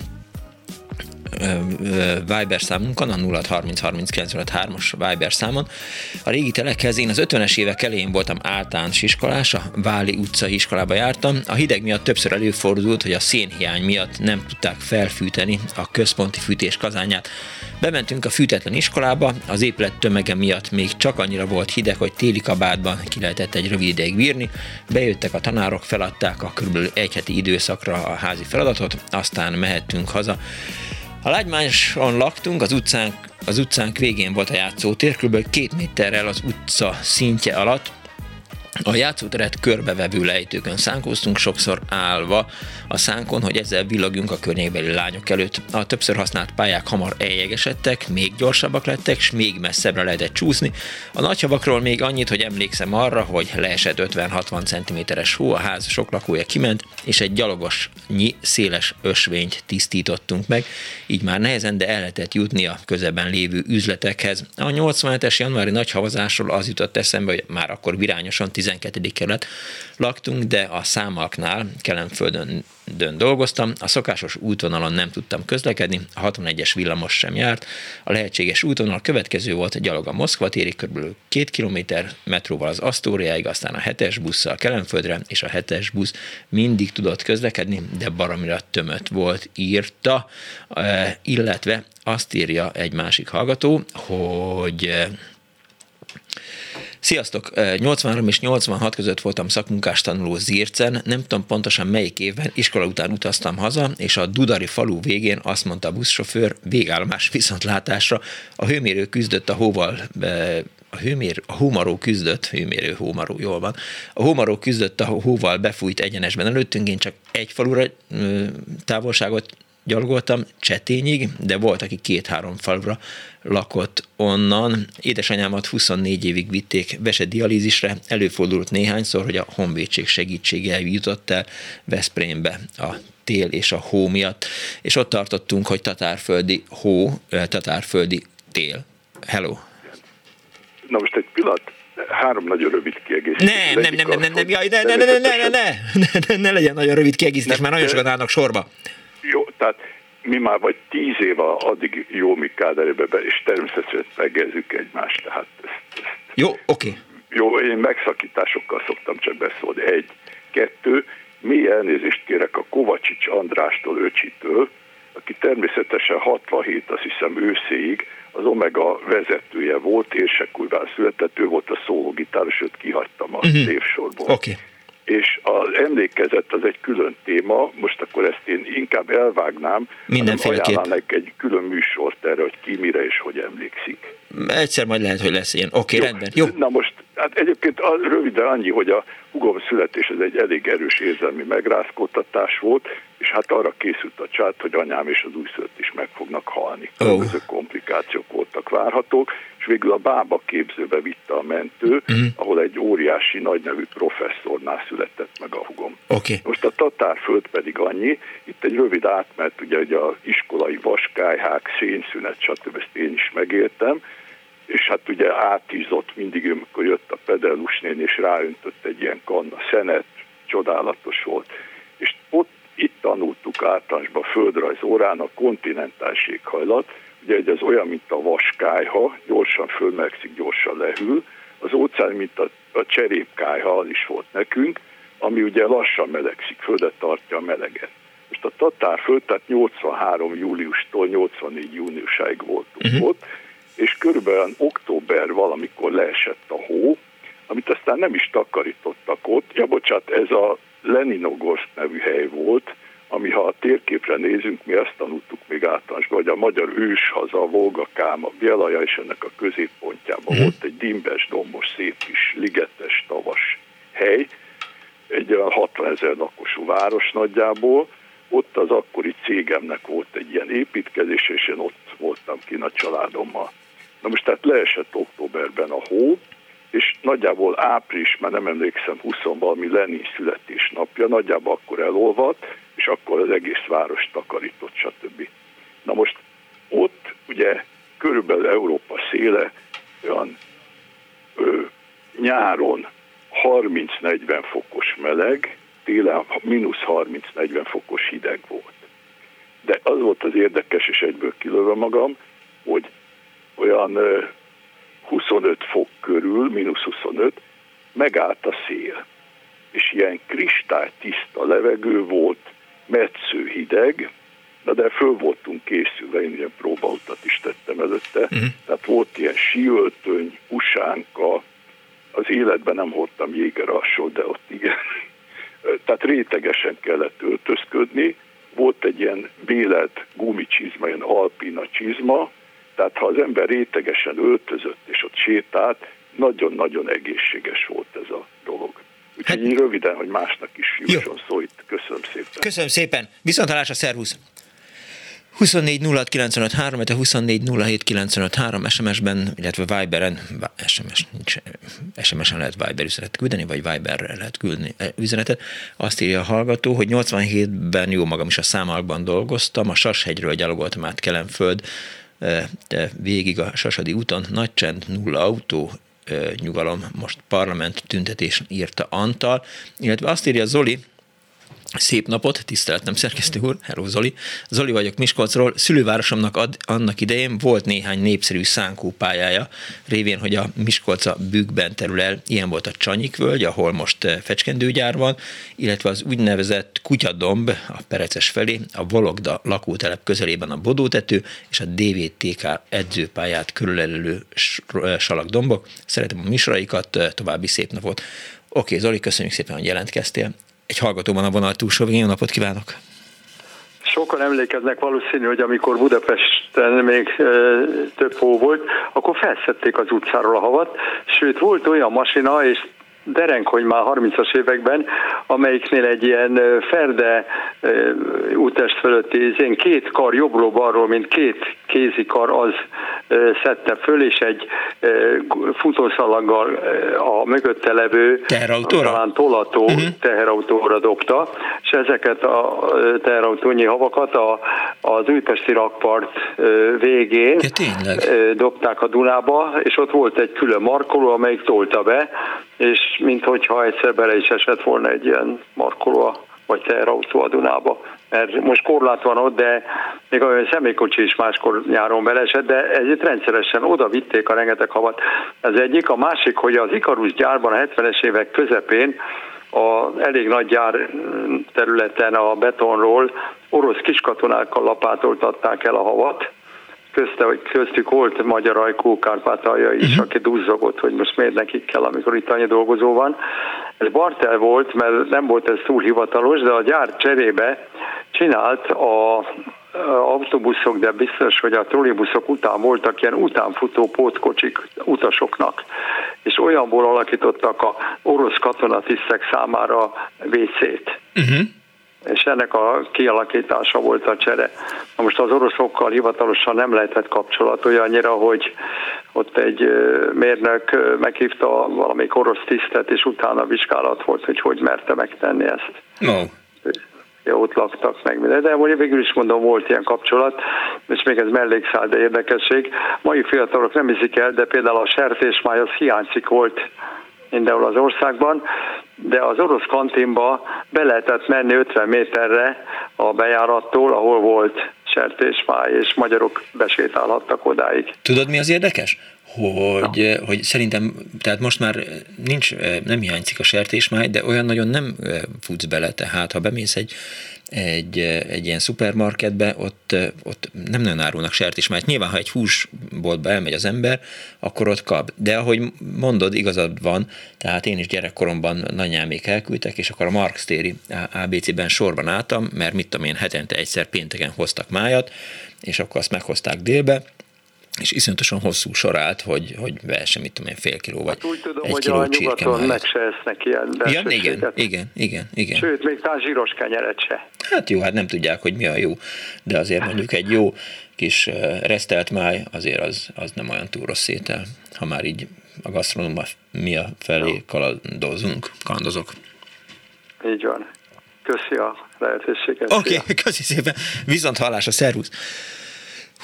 Viber számunkon, a 0630 as Viber számon. A régi telekhez én az 50-es évek elején voltam általános iskolás, a Váli utcai iskolába jártam. A hideg miatt többször előfordult, hogy a szénhiány miatt nem tudták felfűteni a központi fűtés kazányát. Bementünk a fűtetlen iskolába, az épület tömege miatt még csak annyira volt hideg, hogy téli kabátban ki lehetett egy rövid ideig bírni. Bejöttek a tanárok, feladták a kb. egy heti időszakra a házi feladatot, aztán mehettünk haza. A lágymányosan laktunk, az utcánk, az utcánk végén volt a játszótér, kb. két méterrel az utca szintje alatt, a játszóteret körbevevő lejtőkön szánkóztunk, sokszor állva a szánkon, hogy ezzel villagjunk a környékbeli lányok előtt. A többször használt pályák hamar eljegesedtek, még gyorsabbak lettek, és még messzebbre lehetett csúszni. A nagyhavakról még annyit, hogy emlékszem arra, hogy leesett 50-60 cm-es hó, a ház sok lakója kiment, és egy gyalogosnyi széles ösvényt tisztítottunk meg, így már nehezen, de el lehetett jutni a közeben lévő üzletekhez. A 87-es januári nagy havazásról az jutott eszembe, hogy már akkor virányosan 12. kerület laktunk, de a számalknál Kelemföldön dolgoztam, a szokásos útvonalon nem tudtam közlekedni, a 61-es villamos sem járt, a lehetséges útvonal következő volt gyalog a Moszkva téri, kb. két kilométer metróval az Asztóriáig, aztán a 7-es busszal Kelemföldre, és a 7-es busz mindig tudott közlekedni, de baromira tömött volt, írta, illetve azt írja egy másik hallgató, hogy Sziasztok! 83 és 86 között voltam szakmunkás tanuló Zircen, nem tudom pontosan melyik évben, iskola után utaztam haza, és a Dudari falu végén azt mondta a buszsofőr, végállomás viszontlátásra, a hőmérő küzdött a hóval a hőmér, a hómaró küzdött, hőmérő hómaró, jól van, a hómaró küzdött a hóval befújt egyenesben előttünk, én csak egy falura távolságot gyalogoltam Csetényig, de volt, aki két-három falra lakott onnan. Édesanyámat 24 évig vitték dialízisre, előfordult néhányszor, hogy a honvédség segítsége jutott el Veszprémbe a tél és a hó miatt, és ott tartottunk, hogy tatárföldi hó, tatárföldi tél. Hello! Na most egy pillanat, három nagyon rövid kiegészítés. Nem, nem, nem, nem, nem, nem, jaj, ne, ne, ne, ne, ne, ne, ne, ne, ne legyen nagyon rövid kiegészítés, már nagyon sokan állnak sorba. Tehát mi már vagy tíz éve addig jó mi káderébe és természetesen megezzük egymást. Tehát ezt, ezt, jó, oké. Okay. Jó, én megszakításokkal szoktam csak beszólni. Egy, kettő, mi elnézést kérek a Kovacsics Andrástól, öcsitől, aki természetesen 67, azt hiszem őszéig az Omega vezetője volt, Érsekújván született, ő volt a szólógitáros, őt kihagytam a uh-huh. névsorból. Okay és az emlékezet az egy külön téma, most akkor ezt én inkább elvágnám, Mindenféleképp. ajánlanak egy külön műsort erre, hogy ki mire és hogy emlékszik. Egyszer majd lehet, hogy lesz ilyen. Oké, okay, rendben. Jó. Na most, hát egyébként az, röviden annyi, hogy a hugom születés ez egy elég erős érzelmi megrázkódtatás volt, és hát arra készült a csát, hogy anyám és az újszülött is meg fognak halni. Különböző oh. komplikációk voltak várhatók, és végül a bába képzőbe vitte a mentő, uh-huh. ahol egy óriási nagynevű professzornál született meg a hugom. Okay. Most a tatárföld pedig annyi, itt egy rövid átmet, ugye, ugye a iskolai vaskályhák, szénszünet, stb. ezt én is megéltem, és hát ugye átízott mindig, amikor jött a pedelusnén, és ráöntött egy ilyen kanna szenet, csodálatos volt. És ott itt tanultuk általánosban földrajz órán a kontinentális éghajlat, ugye ez olyan, mint a vaskályha, gyorsan fölmegszik, gyorsan lehűl, az óceán, mint a, a cserépkályha, az is volt nekünk, ami ugye lassan melegszik, földet tartja a meleget. Most a Tatárföld, tehát 83 júliustól 84 júniusáig voltunk uh-huh. ott, és körülbelül október valamikor leesett a hó, amit aztán nem is takarítottak ott. Ja, bocsánat, ez a Leninogorsk nevű hely volt, ami ha a térképre nézünk, mi azt tanultuk még általánosban, hogy a magyar őshaza, a Volga Káma, Bielaja és ennek a középpontjában mm. volt egy dimbes, dombos, szép kis ligetes, tavas hely, egy olyan 60 ezer lakosú város nagyjából, ott az akkori cégemnek volt egy ilyen építkezés, és én ott voltam ki a családommal. Na most tehát leesett októberben a hó, és nagyjából április, már nem emlékszem, 20 valami Lenin születésnapja, nagyjából akkor elolvadt, és akkor az egész város takarított, stb. Na most ott ugye körülbelül Európa széle olyan ö, nyáron 30-40 fokos meleg, télen mínusz 30-40 fokos hideg volt. De az volt az érdekes, és egyből kilövve magam, hogy olyan 25 fok körül, mínusz 25, megállt a szél. És ilyen kristálytiszta levegő volt, metsző hideg, na de föl voltunk készülve, én ilyen próbautat is tettem előtte, uh-huh. tehát volt ilyen síöltöny, usánka, az életben nem hordtam jégerasról, de ott igen. Tehát rétegesen kellett öltözködni, volt egy ilyen bélet gumicsizma, ilyen alpina csizma, tehát ha az ember rétegesen öltözött és ott sétált, nagyon-nagyon egészséges volt ez a dolog. Úgyhogy hát, röviden, hogy másnak is jusson szó itt. Köszönöm szépen. Köszönöm szépen. Viszontalásra, szervusz! 24 06 95 3, 24 07 95 3 SMS-ben, illetve Viberen, SMS nincs, SMS-en lehet Viber üzenetet küldeni, vagy Viberre lehet küldeni eh, üzenetet. Azt írja a hallgató, hogy 87-ben jó magam is a számalkban dolgoztam, a Sashegyről gyalogoltam át Kelemföld, de végig a Sasadi úton nagy csend, nulla autó, nyugalom, most parlament tüntetés írta Antal, illetve azt írja Zoli, Szép napot, tiszteletem szerkesztő úr, hello Zoli. Zoli vagyok Miskolcról. Szülővárosomnak ad, annak idején volt néhány népszerű szánkó pályája, révén, hogy a Miskolca bükkben terül el. Ilyen volt a Csanyik völgy, ahol most eh, fecskendőgyár van, illetve az úgynevezett Kutyadomb a Pereces felé, a Vologda lakótelep közelében a Bodótető és a DVTK edzőpályát körülelő eh, salakdombok. Szeretem a misraikat, eh, további szép napot. Oké, Zoli, köszönjük szépen, hogy jelentkeztél. Egy hallgatóban a vonal túlsó végén, napot kívánok! Sokan emlékeznek valószínű, hogy amikor Budapesten még e, több hó volt, akkor felszették az utcáról a havat, sőt volt olyan masina, és Derenk, hogy már 30-as években, amelyiknél egy ilyen ferde útest fölötti én két kar jobbról-balról, mint két kézi kar az szedte föl, és egy futószalaggal a mögötte levő talán tolató uh-huh. teherautóra dobta, és ezeket a teherautónyi havakat a, az újpesti rakpart végén ja, dobták a Dunába, és ott volt egy külön markoló, amelyik tolta be, és minthogyha egyszer bele is esett volna egy ilyen markoló vagy teherautó a Dunába. Mert most korlát van ott, de még olyan személykocsi is máskor nyáron belesett, de egyet rendszeresen oda vitték a rengeteg havat. Ez egyik. A másik, hogy az Ikarus gyárban a 70-es évek közepén a elég nagy gyár területen a betonról orosz kiskatonákkal lapátoltatták el a havat, közte, köztük volt magyar ajkó Kárpátalja is, uh-huh. aki duzzogott, hogy most miért nekik kell, amikor itt annyi dolgozó van. Ez Bartel volt, mert nem volt ez túl hivatalos, de a gyár cserébe csinált a autóbuszok, de biztos, hogy a trollibuszok után voltak ilyen utánfutó pótkocsik utasoknak, és olyanból alakítottak a orosz katonatisztek számára WC-t. Uh-huh és ennek a kialakítása volt a csere. Na most az oroszokkal hivatalosan nem lehetett kapcsolat olyannyira, hogy ott egy mérnök meghívta valamelyik orosz tisztet, és utána vizsgálat volt, hogy hogy merte megtenni ezt. No. Ja, ott laktak meg minden. De végül is mondom, volt ilyen kapcsolat, és még ez mellékszál, de érdekesség. Mai fiatalok nem hiszik el, de például a sertésmáj az hiányzik volt mindenhol az országban, de az orosz kantinba be lehetett menni 50 méterre a bejárattól, ahol volt sertésmáj, és magyarok besétálhattak odáig. Tudod, mi az érdekes? hogy, hogy szerintem, tehát most már nincs, nem hiányzik a sertésmáj, de olyan nagyon nem futsz bele, tehát ha bemész egy egy, egy ilyen szupermarketbe, ott, ott nem nagyon árulnak sertésmájt. Nyilván, ha egy húsboltba elmegy az ember, akkor ott kap. De ahogy mondod, igazad van, tehát én is gyerekkoromban nagyjámék elküldtek, és akkor a Marx téri ABC-ben sorban álltam, mert mit tudom én, hetente egyszer pénteken hoztak májat, és akkor azt meghozták délbe, és iszonyatosan hosszú sor állt, hogy, hogy vehessen, mit tudom én, fél kiló vagy hát úgy tudom, egy hogy kiló a nyugaton meg se esznek ilyen igen, igen, igen, igen, igen. Sőt, még talán zsíros kenyeret se. Hát jó, hát nem tudják, hogy mi a jó, de azért mondjuk egy jó kis resztelt máj, azért az, az nem olyan túl rossz étel, ha már így a gasztronómia felé kalandozunk, kalandozok. Így van. Köszi a lehetőséget. Oké, okay, köszi szépen. Viszont hallásra, szervusz!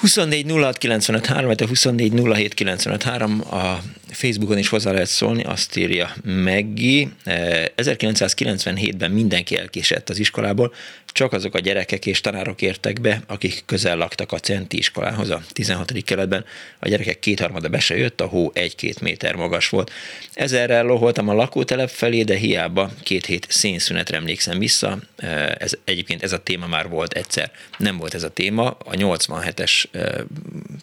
24 06 95 3, vagy a 24 07 95 3, a Facebookon is hozzá lehet szólni, azt írja Meggi. 1997-ben mindenki elkésett az iskolából, csak azok a gyerekek és tanárok értek be, akik közel laktak a Centi iskolához a 16. keletben. A gyerekek kétharmada be se jött, a hó egy-két méter magas volt. Ezerrel loholtam a lakótelep felé, de hiába két hét szénszünetre emlékszem vissza. Ez, egyébként ez a téma már volt egyszer. Nem volt ez a téma, a 87-es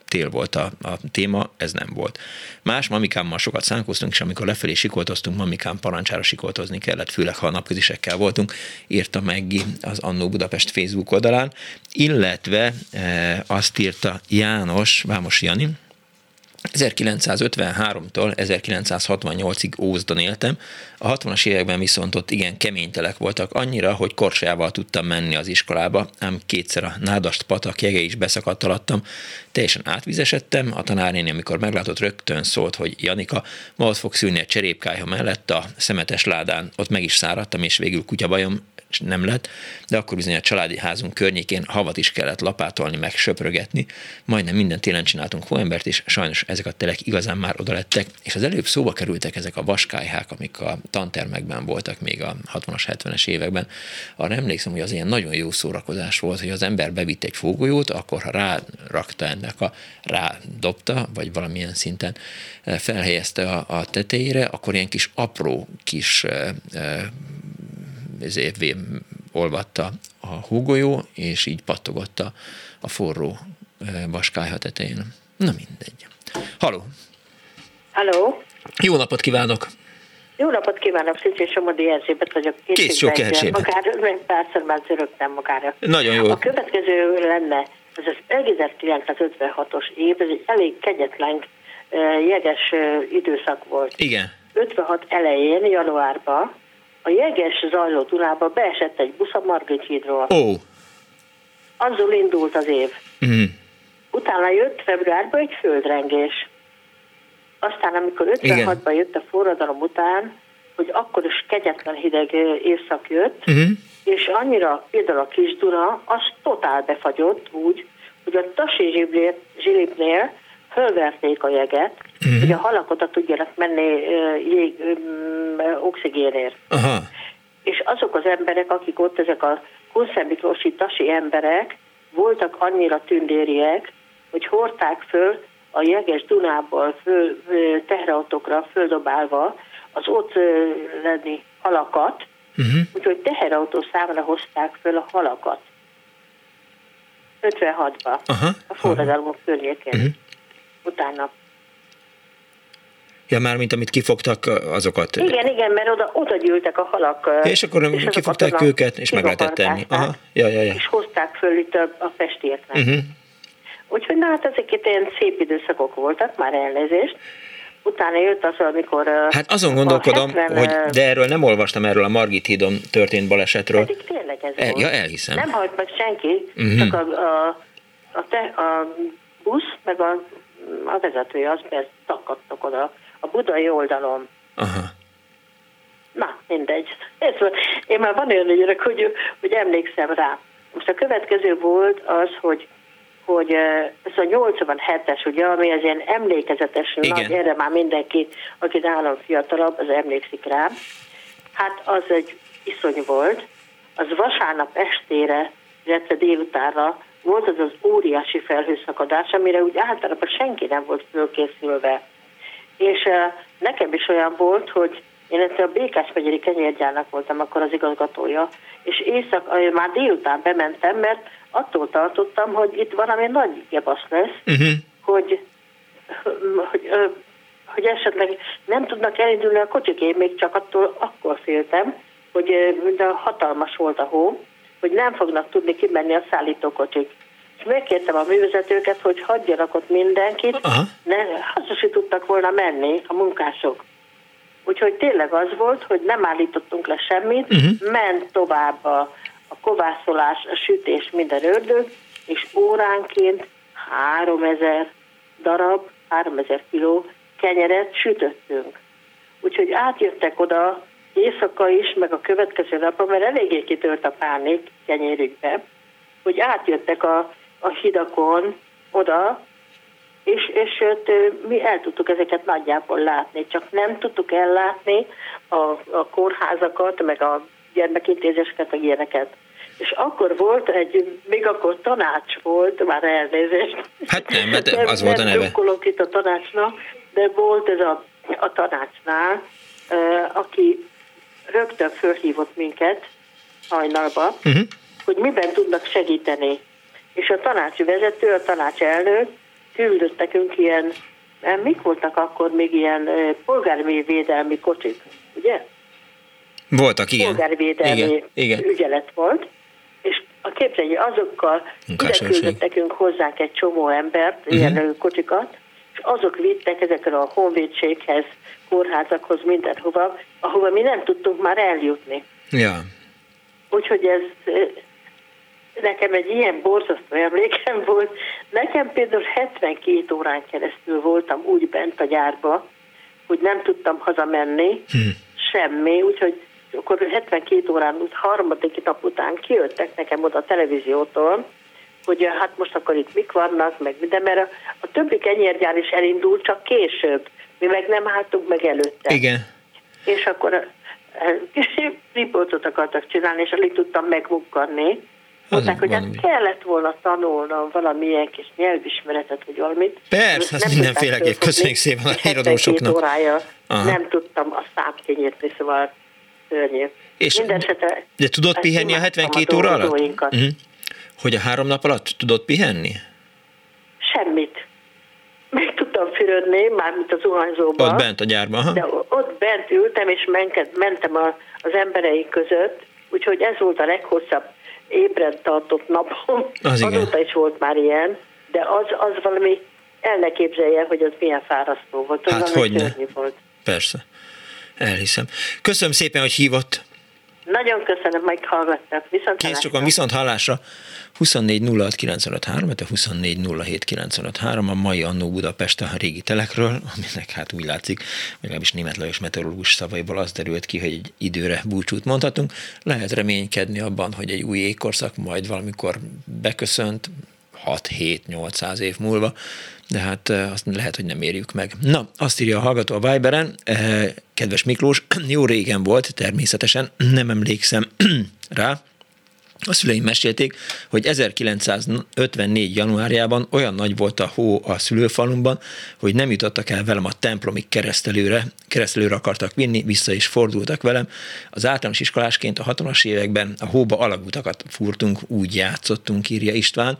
tél volt a, a téma, ez nem volt. Más mamikámmal sokat szánkoztunk, és amikor lefelé sikoltoztunk, mamikám parancsára sikoltozni kellett, főleg ha a napközisekkel voltunk, írta meg az Annó Budapest Facebook oldalán, illetve e, azt írta János, Vámos Jani, 1953-tól 1968-ig Ózdon éltem, a 60-as években viszont ott igen kemény telek voltak, annyira, hogy korsával tudtam menni az iskolába, ám kétszer a nádast patak jege is beszakadt alattam, teljesen átvizesedtem, a tanárnéni, amikor meglátott, rögtön szólt, hogy Janika, ma ott fog szülni egy cserépkályha mellett a szemetes ládán, ott meg is száradtam, és végül kutyabajom nem lett, de akkor bizony a családi házunk környékén havat is kellett lapátolni, meg söprögetni. Majdnem minden télen csináltunk hóembert, és sajnos ezek a telek igazán már oda lettek, és az előbb szóba kerültek ezek a vaskályhák, amik a tantermekben voltak még a 60-as, 70-es években. Arra emlékszem, hogy az ilyen nagyon jó szórakozás volt, hogy az ember bevitt egy fogolyót, akkor ha rárakta ennek a, rádobta, vagy valamilyen szinten eh, felhelyezte a, a tetejére, akkor ilyen kis apró kis e, e, ezért olvatta a húgolyó, és így pattogott a, a forró vaskályha tetején. Na mindegy. Haló! Haló! Jó napot kívánok! Jó napot kívánok, Szücsé Somodi Erzsébet vagyok. Kész sok Erzsébet. Magára, párszor már zörögtem magára. Nagyon jó. A következő lenne, ez az 1956-os év, ez egy elég kegyetlen jeges időszak volt. Igen. 56 elején, januárban a jeges zajló Dunába beesett egy busz a Margit hídról. Ó. Oh. Azzal indult az év. Mm. Utána jött februárban egy földrengés. Aztán, amikor 56-ban jött a forradalom után, hogy akkor is kegyetlen hideg éjszak jött, uh-huh. és annyira például a kis Duna, az totál befagyott úgy, hogy a Tasi zsilipnél fölverték a jeget, uh-huh. hogy a halak oda tudjanak menni jég, oxigénért. Aha. És azok az emberek, akik ott, ezek a Kunszemiklósi tasi emberek, voltak annyira tündériek, hogy hordták föl a jeges Dunából föl, teherautókra földobálva az ott lenni halakat, uh-huh. úgyhogy teherautó számra hozták föl a halakat. 56-ba, Aha. a forradalmok környékén. Uh-huh. Utána. Ja, már mint amit kifogtak, azokat. Igen, igen, mert oda, oda gyűltek a halak. És akkor és kifogták őket, és meg lehetett tenni. Aha, ja, ja, ja. És hozták föl itt a, a festieknek. Uh-huh. Úgyhogy na hát ezek itt ilyen szép időszakok voltak, már elnézést. Utána jött az, amikor... Hát azon gondolkodom, 70, hogy de erről nem olvastam erről a Margit hídon történt balesetről. Pedig tényleg ez El, volt. Ja, elhiszem. Nem halt meg senki, Mhm. csak a, a, a, te, a busz, meg a, a vezetője, az mert takadtak oda a budai oldalon. Aha. Na, mindegy. Ez, volt. én már van olyan ügyörök, hogy, hogy emlékszem rá. Most a következő volt az, hogy hogy ez a 87-es, ugye, ami az ilyen emlékezetes, Igen. nagy, erre már mindenki, aki nálam fiatalabb, az emlékszik rá. Hát az egy iszony volt. Az vasárnap estére, illetve délutánra volt az az óriási felhőszakadás, amire úgy általában senki nem volt fölkészülve. És nekem is olyan volt, hogy én egyszer a Békás megyeri kenyérgyárnak voltam akkor az igazgatója, és éjszak, uh, már délután bementem, mert attól tartottam, hogy itt valami nagy gebasz lesz, Uh-huh. hogy, hogy, hogy esetleg nem tudnak elindulni a kocsik, én még csak attól akkor féltem, hogy de hatalmas volt a hó, hogy nem fognak tudni kimenni a szállítókocsik. És megkértem a művezetőket, hogy hagyjanak ott mindenkit, Aha. ne, haza tudtak volna menni a munkások. Úgyhogy tényleg az volt, hogy nem állítottunk le semmit, Mhm. ment tovább a, a kovászolás, a sütés, minden ördög, és óránként 3000 darab, 3000 kiló kenyeret sütöttünk. Úgyhogy átjöttek oda éjszaka is, meg a következő napon, mert eléggé kitört a pánik kenyérükbe, hogy átjöttek a, a hidakon oda, és, és mi el tudtuk ezeket nagyjából látni, csak nem tudtuk ellátni a, a kórházakat, meg a gyermekintézéseket, meg ilyeneket. És akkor volt egy, még akkor tanács volt, már elnézést. Hát nem, mert az volt a nem neve. drukkolok itt a tanácsnak, de volt ez a, a tanácsnál, aki rögtön fölhívott minket hajnalba, Uh-huh. hogy miben tudnak segíteni. És a tanácsi vezető, a tanács elnök küldött nekünk ilyen, eh, mik voltak akkor még ilyen eh, polgári védelmi kocsik, ugye? Voltak, igen. Polgárvédelmi Igen, igen. ügyelet volt, és a képzelj, azokkal ide küldött nekünk hozzánk egy csomó embert, Mhm. ilyen ö, kocsikat, és azok vittek ezekre a honvédséghez, kórházakhoz, mindenhova, ahova mi nem tudtunk már eljutni. Ja. Úgyhogy ez nekem egy ilyen borzasztó emlékem volt. Nekem például 72 órán keresztül voltam úgy bent a gyárba, hogy nem tudtam hazamenni, Hm. semmi, úgyhogy akkor 72 órán, út- harmadik nap után kijöttek nekem oda a televíziótól, hogy eh, hát most akkor itt mik vannak, meg minden, mert a, a többi kenyérgyár is elindult, csak később. Mi meg nem álltunk meg előtte. Igen. És akkor eh, kis riportot akartak csinálni, és alig tudtam megmukkanni. Mondták, hogy hát kellett volna tanulnom valamilyen kis nyelvismeretet, vagy valamit. Persze, Ezt mindenféleképp. Köszönjük szépen a És 72 híradósoknak. órája Aha. nem tudtam a számkényértni, szóval szörnyű. És- Mindenesetre De tudod pihenni a imádtam 72 óra alatt? Uh-huh. Hogy a három nap alatt tudod pihenni? Semmit. Meg tudtam fürödni, mármint a zuhanyzóba. Ott bent a gyárban, aha. De ott bent ültem, és mentem a, az embereink között, úgyhogy ez volt a leghosszabb ébren tartott napom. Az igen. Azóta is volt már ilyen, de az, az valami, el ne képzelje, hogy az milyen fárasztó volt. Az Hát hogyne. szörnyű volt. Persze. Elhiszem. Köszönöm szépen, hogy hívott. Nagyon köszönöm, hogy hallgattak. Viszont Kész csak a viszont hallásra. 24 06 953, 24 a mai Annó Budapest a régi telekről, aminek hát úgy látszik, legalábbis német Lajos meteorológus szavaiból az derült ki, hogy egy időre búcsút mondhatunk. Lehet reménykedni abban, hogy egy új égkorszak majd valamikor beköszönt, 6-7-800 év múlva, de hát azt lehet, hogy nem érjük meg. Na, azt írja a hallgató a Viberen, kedves Miklós, jó régen volt, természetesen, nem emlékszem rá, a szüleim mesélték, hogy 1954. januárjában olyan nagy volt a hó a szülőfalumban, hogy nem jutottak el velem a templomig keresztelőre, keresztelőre akartak vinni, vissza is fordultak velem. Az általános iskolásként a 60-as években a hóba alagutakat fúrtunk, úgy játszottunk, írja István,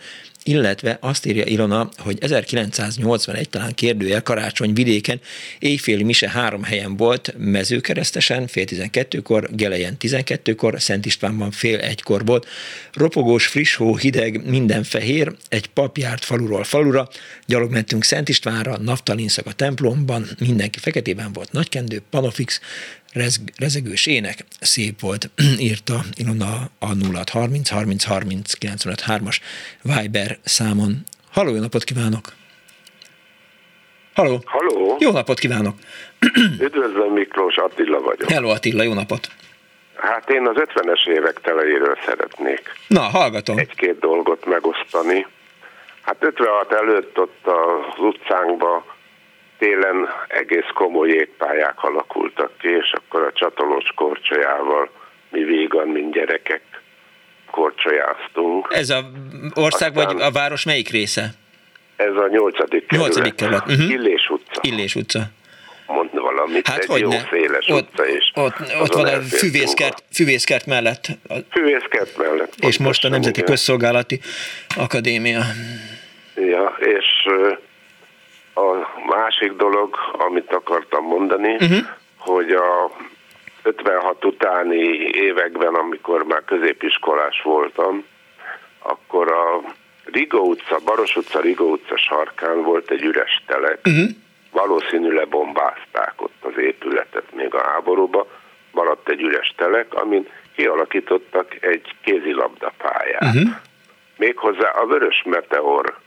illetve azt írja Ilona, hogy 1981 talán kérdőjel karácsony vidéken éjféli mise három helyen volt, mezőkeresztesen fél tizenkettőkor, Gelejen tizenkettőkor, Szent Istvánban fél egykor volt. Ropogós, friss hó, hideg, minden fehér, egy pap járt faluról falura, gyalog mentünk Szent Istvánra, naftalinszak a templomban, mindenki feketében volt, nagykendő, panofix, rezg, rezegős ének, szép volt, írta Ilona a 0630 30 30 as Viber számon. Halló, jó napot kívánok! Halló! Halló! Jó napot kívánok! Üdvözlöm, Miklós Attila vagyok. Hello Attila, jó napot! Hát én az 50-es évek telejéről szeretnék. Na, hallgatom. Egy-két dolgot megosztani. Hát 56 előtt ott az utcánkban télen egész komoly jégpályák alakultak ki, és akkor a csatolós korcsolyával mi végan, mint gyerekek korcsolyáztunk. Ez a ország Aztán vagy a város melyik része? Ez a nyolcadik kerület. Nyolcadik kerület. Uh-huh. Illés utca. Illés utca. Mond valamit, hát egy jó ne? széles ott, utca is. Ott, ott van a füvészkert, füvészkert mellett. A... Füvészkert mellett. És most a Nemzeti igen. Közszolgálati Akadémia. Ja, és a másik dolog, amit akartam mondani, uh-huh. hogy a 56 utáni években, amikor már középiskolás voltam, akkor a Riga utca, Baros utca, Riga utca sarkán volt egy üres telek. Uh-huh. Valószínű lebombázták ott az épületet még a háborúba. Maradt egy üres telek, amin kialakítottak egy kézilabdapályát. Uh-huh. Méghozzá a Vörös Meteor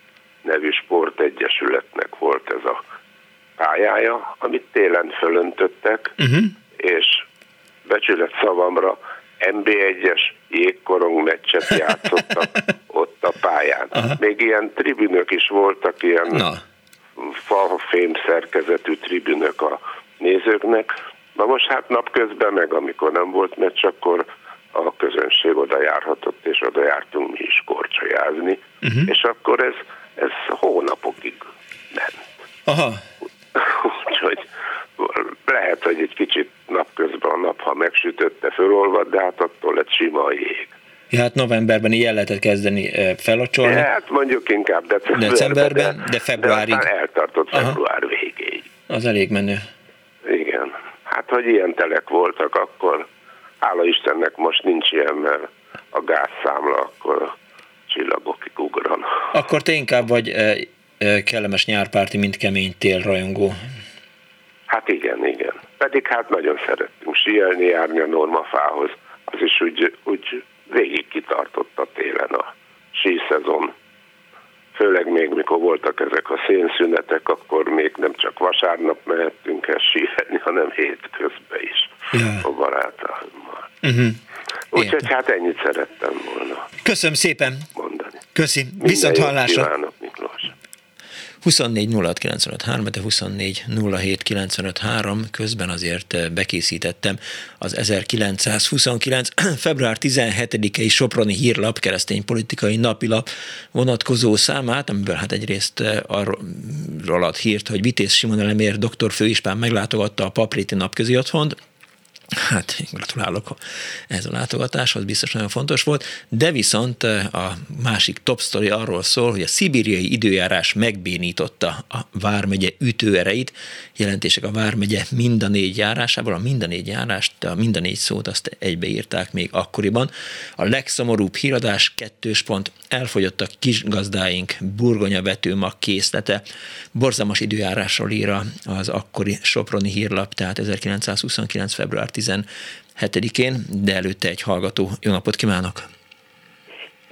nevű sportegyesületnek volt ez a pályája, amit télen fölöntöttek, uh-huh. és becsület szavamra MB1-es jégkorong meccset játszottak ott a pályán. Aha. Még ilyen tribünök is voltak, ilyen Na. falfém szerkezetű tribünök a nézőknek. Na most hát napközben, meg amikor nem volt meccs, akkor a közönség oda járhatott, és oda jártunk mi is korcsolyázni, uh-huh. és akkor ez ez hónapokig ment. Aha. Úgyhogy lehet, hogy egy kicsit napközben a nap, ha megsütötte, fölolvad, de hát attól lett sima a jég. Ja, hát novemberben ilyen lehetett kezdeni felocsolni. Ja, hát mondjuk inkább decemberben. Decemberben, de, de februárig. De eltartott február Aha. végéig. Az elég menő. Igen. Hát, hogy ilyen telek voltak, akkor hála Istennek most nincs ilyen, mert a gázszámla akkor csillagokig ugran. Akkor te inkább vagy kellemes nyárpárti, mint kemény tél rajongó. Hát igen, igen. Pedig hát nagyon szerettünk síelni, járni a normafához. Az is úgy, úgy végig kitartott a télen a síszezon. Főleg még mikor voltak ezek a szénszünetek, akkor még nem csak vasárnap mehettünk el síelni, hanem hétközben is ja. a barátaimmal. Uh-huh. Úgyhogy hát ennyit szerettem volna. Köszönöm szépen. Mondani. Köszi. Viszont hallásra. Kívánok, Miklós. 24 de 24 közben azért eh, bekészítettem az 1929. február 17-i Soproni hírlap, keresztény politikai napilap vonatkozó számát, amiből hát egyrészt eh, arról ad hírt, hogy Vitéz Simon Elemér doktor főispán meglátogatta a Papréti napközi otthont, Hát, gratulálok ez a látogatáshoz, biztos nagyon fontos volt, de viszont eh, a másik top story arról szól, hogy a szibériai időjárás megbénította a Vármegye ütőereit, jelentések a Vármegye mind a négy járásából, a mind a négy járást, a mind a négy szót azt egybeírták még akkoriban. A legszomorúbb híradás kettős pont, elfogyott a kis gazdáink burgonya vetőmag készlete. Borzalmas időjárásról ír az akkori Soproni hírlap, tehát 1929. február 17-én, de előtte egy hallgató. Jó napot kívánok!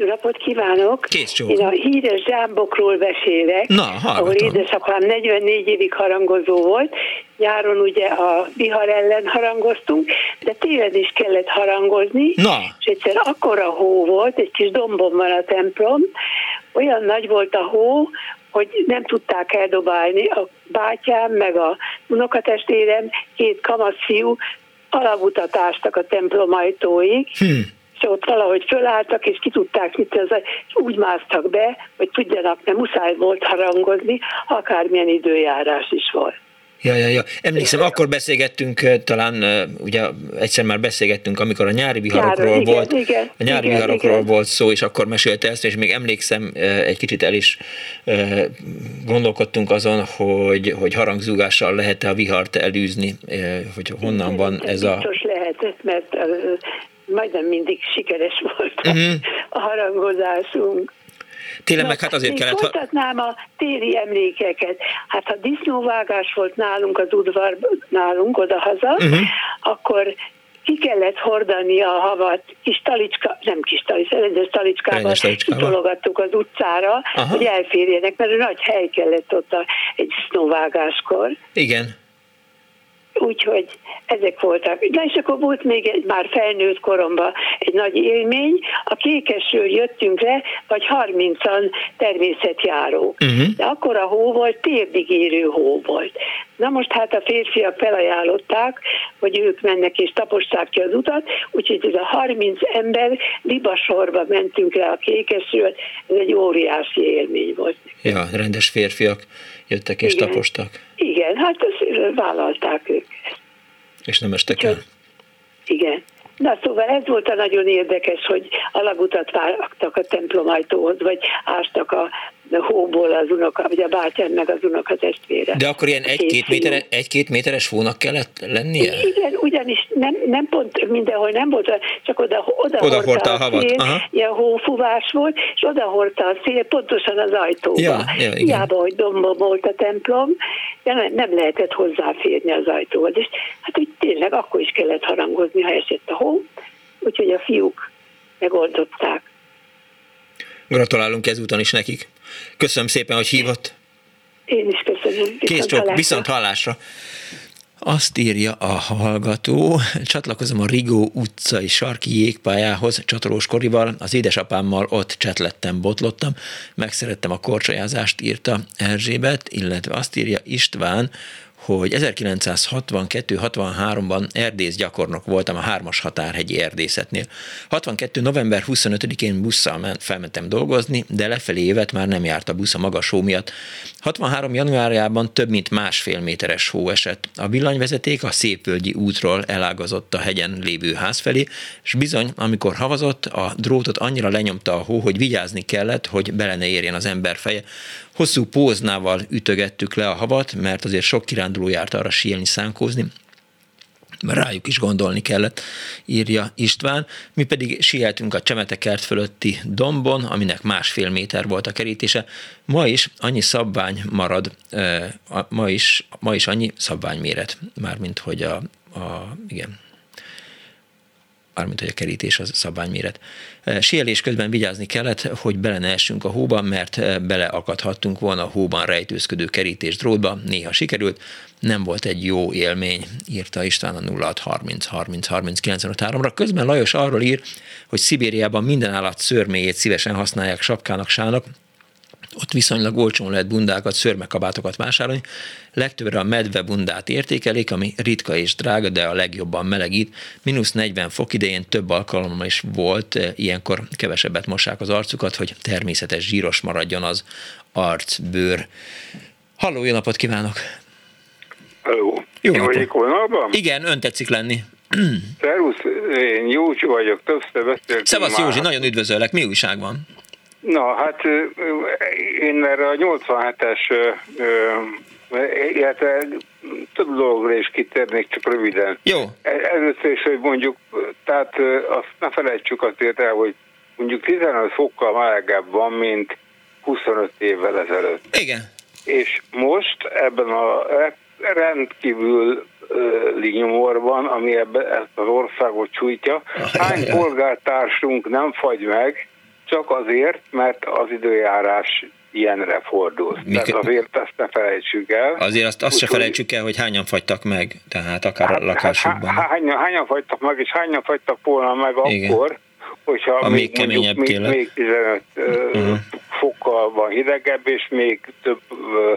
Napot kívánok! Kész Én a híres zsámbokról beszélek, Na, hallgatom. ahol édesapám 44 évig harangozó volt. Nyáron ugye a vihar ellen harangoztunk, de télen is kellett harangozni. Na. És egyszer akkora hó volt, egy kis dombon van a templom, olyan nagy volt a hó, hogy nem tudták eldobálni. A bátyám, meg a unokatestvérem, két kamasz fiú alagutat ástak a templom ajtóig, hm. És ott valahogy fölálltak, és ki tudták mit, az, és úgy másztak be, hogy tudjanak, nem muszáj volt harangozni, akármilyen időjárás is volt. Ja, ja, ja. Emlékszem, akkor beszélgettünk, eh, talán eh, ugye egyszer már beszélgettünk, amikor a nyári viharokról Nyáron, igen, volt, igen, a nyári igen, viharokról igen. volt szó, és akkor mesélte ezt, és még emlékszem, eh, egy kicsit el is gondolkodtunk azon, hogy, hogy harangzúgással lehet-e a vihart elűzni, hogy honnan van ez a... Biztos lehetett, mert majdnem mindig sikeres volt Mhm. a harangozásunk. Télen meg hát azért kellett... Ha... Folytatnám a téli emlékeket. Hát ha disznóvágás volt nálunk az udvar, nálunk odahaza, Mhm. akkor ki kellett hordani a havat kis talicska, nem kis talicska, rendes talicskával, kitologattuk az utcára, Aha. hogy elférjenek, mert nagy hely kellett ott a, egy disznóvágáskor. Igen. Úgyhogy ezek voltak. De és akkor volt még egy már felnőtt koromban egy nagy élmény. A Kékesről jöttünk le, vagy 30-an természetjárók. Uh-huh. De akkor a hó volt, térdig érő hó volt. Na most hát a férfiak felajánlották, hogy ők mennek és taposták ki az utat, úgyhogy ez a 30 ember libasorba mentünk le a Kékesről, ez egy óriási élmény volt. Ja, rendes férfiak jöttek és Igen. tapostak, Igen, hát ezt vállalták ők. és nem estek el. Igen. Na szóval ez volt a nagyon érdekes, hogy alagutat vágtak a templom ajtóhoz, vagy ástak a hóból az unoka, vagy a bátyám meg az unoka testvére. De akkor ilyen Két egy-két, fiú. métere, egy-két méteres hónak kellett lennie? Igen, ugyanis nem, nem pont mindenhol nem volt, csak oda, oda, Oda hordta a havat, szél, aha. ilyen hófúvás volt, és oda hordta a szél pontosan az ajtóba. Ja, ja, igen. Hiába, hogy dombom volt a templom, de nem, nem lehetett hozzáférni az ajtóhoz. És hát úgy tényleg akkor is kellett harangozni, ha esett a hó, úgyhogy a fiúk megoldották. Gratulálunk ezúton is nekik. Köszönöm szépen, hogy hívott. Én is köszönöm. Kész hallásra. viszont hallásra. Azt írja a hallgató, csatlakozom a Rigó utcai sarki jégpályához csatolós korival, az édesapámmal ott csetlettem, botlottam, megszerettem a korcsolyázást, írta Erzsébet, illetve azt írja István, hogy 1962-63-ban erdész gyakornok voltam a hármas határhegyi erdészetnél. 62. november 25-én busszal ment, felmentem dolgozni, de lefelé évet már nem járt a busz a magas hó miatt. 63. januárjában több mint másfél méteres hó esett. A villanyvezeték a Szépvölgyi útról elágazott a hegyen lévő ház felé, és bizony, amikor havazott, a drótot annyira lenyomta a hó, hogy vigyázni kellett, hogy bele ne érjen az ember feje. Hosszú póznával ütögettük le a havat, mert azért sok kiránduló járt arra síelni, szánkózni, rájuk is gondolni kellett, írja István. Mi pedig sieltünk a Csemetekert fölötti dombon, aminek másfél méter volt a kerítése. Ma is annyi szabvány marad, ma is, ma is annyi szabványméret, mármint hogy a, a igen, mármint hogy a kerítés az szabványméret. Sielés közben vigyázni kellett, hogy bele ne essünk a hóba, mert beleakadhattunk volna a hóban rejtőzködő kerítés drótba. Néha sikerült, nem volt egy jó élmény, írta István a 0630 30 30 95 ra Közben Lajos arról ír, hogy Szibériában minden állat szörméjét szívesen használják sapkának, sának, ott viszonylag olcsón lehet bundákat, szörmekabátokat vásárolni. Legtöbbre a medvebundát értékelik, ami ritka és drága, de a legjobban melegít. Minusz 40 fok idején több alkalommal is volt, eh, ilyenkor kevesebbet mossák az arcukat, hogy természetes zsíros maradjon az arcbőr. Halló, jó napot kívánok! Halló. Jó Én napot. vagyok Kolnalban? Igen, ön tetszik lenni. Szervusz, én Józsi vagyok, többször beszéltünk Szevasz. Józsi, nagyon üdvözöllek. Mi újság van? Na, hát én erre a 87-es, ö, ö, illetve több dologra is kitérnék, csak röviden. Jó. E- Először is, hogy mondjuk, tehát azt ne felejtsük azért el, hogy mondjuk 15 fokkal melegebb van, mint 25 évvel ezelőtt. Igen. És most ebben a rendkívül nyomorban, ami ebbe, ezt az országot sújtja, hány polgártársunk nem fagy meg, csak azért, mert az időjárás ilyenre fordul. Mikor- Tehát azért ezt ne felejtsük el. Azért azt, azt se felejtsük el, hogy hányan fagytak meg, tehát akár a lakásukban. Há- hányan, hányan fagytak meg, és hányan fagytak volna meg Igen. akkor, hogyha A még még, mondjuk, még, még 15 uh-huh. fokkal van hidegebb, és még több ö,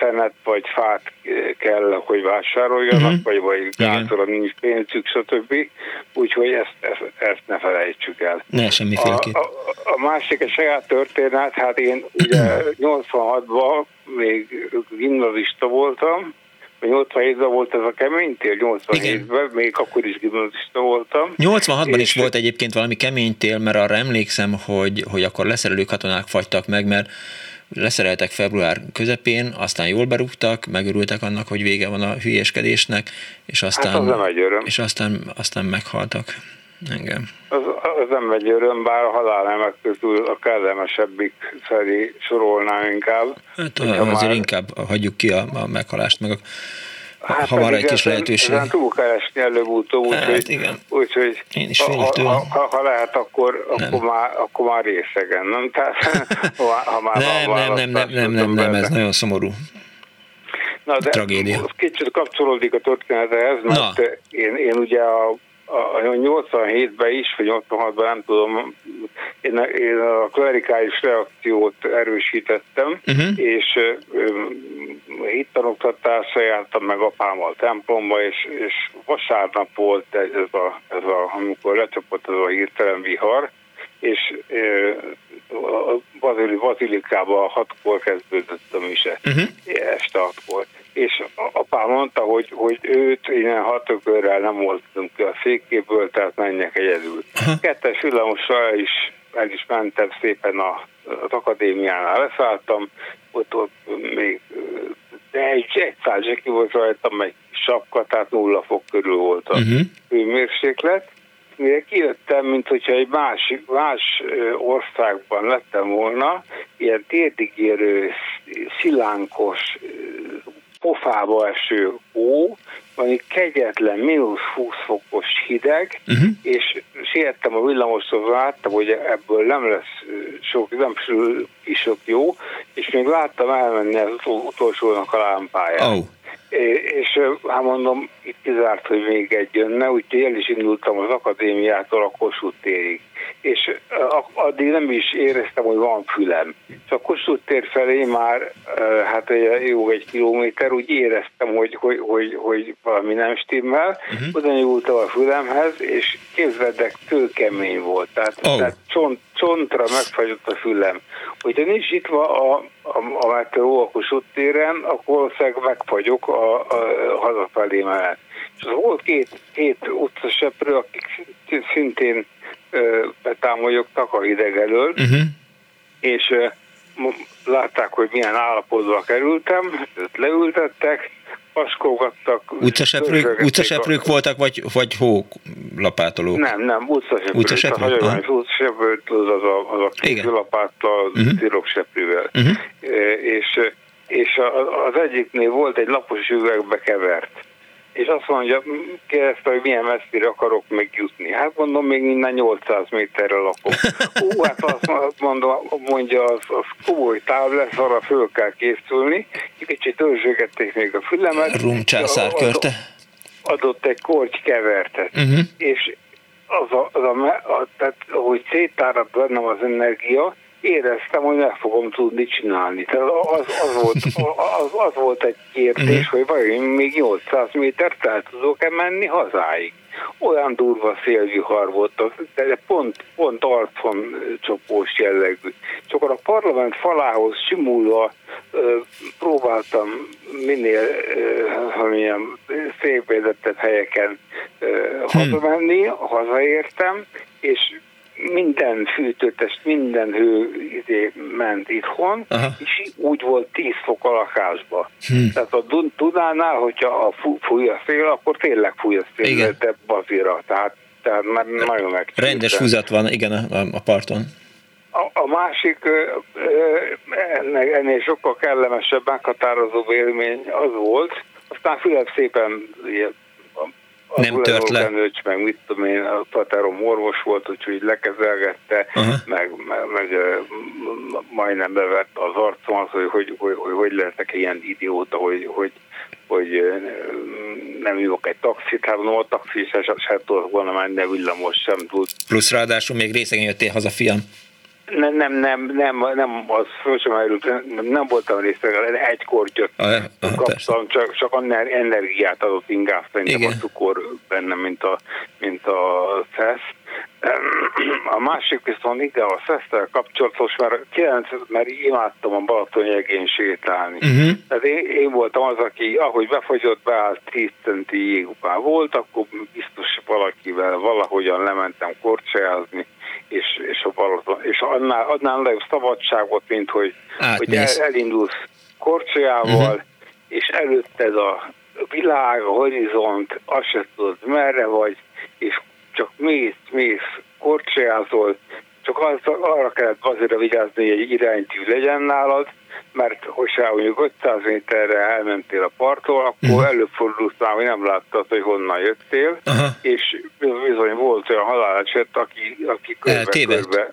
szenet vagy fát kell, hogy vásároljanak, Mhm. uh-huh. vagy, vagy gázra nincs pénzük, stb. Úgyhogy ezt, ezt, ezt ne felejtsük el. Ne, semmiféleképp. A, a, a másik a saját történet, hát én ugye 86-ban még gimnazista voltam, 87-ben volt ez a kemény tél, 87-ben, még akkor is gimnazista voltam. 86-ban is volt egyébként valami kemény tél, mert arra emlékszem, hogy, hogy akkor leszerelő katonák fagytak meg, mert leszereltek február közepén, aztán jól berúgtak, megörültek annak, hogy vége van a hülyéskedésnek, és aztán, Hát az és aztán, aztán meghaltak. Engem. Az, az nem egy öröm, bár a halálnemek közül a kellemesebbik felé sorolnám inkább. Hát Hogyha azért már- inkább hagyjuk ki a, a meghalást, meg a, Hát ha van egy kis lehetőség. Ezen túl kell esni előbb-utóbb, Hát, úgyhogy, igen. úgyhogy Én is ha, ha, ha, lehet, akkor, akkor, már, akkor már részegen, nem? Tehát, ha, már Nem, nem, nem, nem, nem, nem, nem, ez nagyon szomorú. Na, de Tragédia. Kicsit kapcsolódik a történethez, mert én, én ugye a, a, a 87-ben is, vagy 86-ban nem tudom, én, a- én a klerikális reakciót erősítettem, Uh-huh. és hittanoktatásra jártam meg apámmal templomba, és, és vasárnap volt ez a, ez a, amikor lecsapott ez a hirtelen vihar, és a Bazili, Bazilikába hatkor kezdődött a mise, Uh-huh. este hatkor. És apám mondta, hogy, hogy őt innen hatökörrel nem voltunk ki a székéből, tehát menjek egyedül. Kettes villamosra is, el is mentem szépen a, az akadémiánál, leszálltam, ott, ott még de egy, egy száz zseki volt rajtam, egy sapka, tehát nulla fok körül volt a Uh-huh. hőmérséklet. Mire kijöttem, mint hogyha egy másik, más országban lettem volna, ilyen térdigérő, szilánkos, pofába eső hó, valami kegyetlen, mínusz 20 fokos hideg, Uh-huh. és siettem a villamoshoz, láttam, hogy ebből nem lesz sok, nem sül ki sok jó, és még láttam elmenni az utol- utolsónak a lámpáját. Oh. És hát mondom, itt kizárt, hogy még egy jönne, úgyhogy el is indultam az akadémiától a Kossuth térig. És addig nem is éreztem, hogy van fülem. És a Kossuth tér felé már, hát egy jó egy kilométer, úgy éreztem, hogy, hogy, hogy, hogy valami nem stimmel. Uh-huh. Oda nyúltam a fülemhez, és képzeldek, kőkemény volt. Tehát, Oh. tehát csont, csontra megfagyott a fülem. Hogyha nincs itt a, a, a meteoró a Kossuth téren, akkor valószínűleg megfagyok a, a, a hazafelé mellett. És az volt két, két utcaseprő, akik szintén ö, betámolyogtak a hideg elől, Uh-huh. és ö, látták, hogy milyen állapotba kerültem, őt leültettek, paskógattak. Utcaseprők, utcaseprők voltak, vagy, vagy hólapátolók? Nem, nem, utcaseprő. Utcaseprő? A hagyományos utcaseprő, tudod, az a, az a kézilapáttal, uh-huh. Uh-huh. E, és, és az egyiknél volt egy lapos üvegbe kevert. És azt mondja, kérdezte, hogy milyen messzire akarok még jutni. Hát mondom, még minden 800 méterre lakom. Ú, hát azt mondom, mondja, az, az komoly táv lesz, arra föl kell készülni. Kicsit dörzsögették még a fülemet. Rum császár körte. Adott egy korty kevertet. Uh-huh. És az a, az a, a tehát, hogy szétárad bennem az energia, éreztem, hogy meg fogom tudni csinálni. Tehát az, az, volt, az, az volt egy kérdés, uh-huh. hogy vajon még 800 métert el tudok-e menni hazáig. Olyan durva szélvihar volt, de pont, pont arcon csopós jellegű. Csak a parlament falához simulva próbáltam minél milyen szép helyeken hmm. hazamenni, hazaértem, és minden fűtőtest, minden hő izé ment itthon, Aha. és úgy volt 10 fok a lakásba. Hmm. Tehát a Dunánál, hogyha a fúj a szél, akkor tényleg fúj a szél, igen. de bazira, tehát, tehát már nagyon meg. Rendes húzat van, igen, a, a parton. A, a másik, ennek, ennél sokkal kellemesebb, meghatározó élmény az volt, aztán Fülep szépen nem tört le. Nőcs, meg mit tudom én, a tatárom orvos volt, úgyhogy lekezelgette, uh-huh. meg, meg, meg majdnem bevett az arcomat, hogy hogy, hogy, hogy, hogy lehetek ilyen idióta, hogy, hogy, hogy nem jövök egy taxit, hát no, a taxi se, se, se tudott volna menni, de villamos sem tud. Plusz ráadásul még részegen jöttél haza, fiam. Nem, nem, nem, nem, nem, az föl sem nem, nem voltam részegen, egy kortyot ah, kaptam, csak, csak annál energiát adott inkább szerintem a cukor benne, mint a, mint a szesz. A másik viszont igen, a szesztel kapcsolatos, mert, 9, mert imádtam a Balaton jegén sétálni. Uh-huh. Tehát én, én, voltam az, aki ahogy befogyott, beállt 10 centi jégupán volt, akkor biztos valakivel valahogyan lementem korcsolyázni, és, és, a Balaton, és annál, annál nagyobb szabadságot, mint hogy, hogy el, elindulsz korcsolyával, uh-huh. és előtted a világ, a horizont, azt se tudod merre vagy, és csak mész, mész, korcsolyázol, csak az, arra kellett azért vigyázni, hogy egy iránytű legyen nálad, mert hogyha mondjuk 500 méterre elmentél a parttól, akkor uh-huh. előfordulsz már, hogy nem láttad, hogy honnan jöttél, uh-huh. és bizony volt olyan haláleset, aki, aki körbe-körbe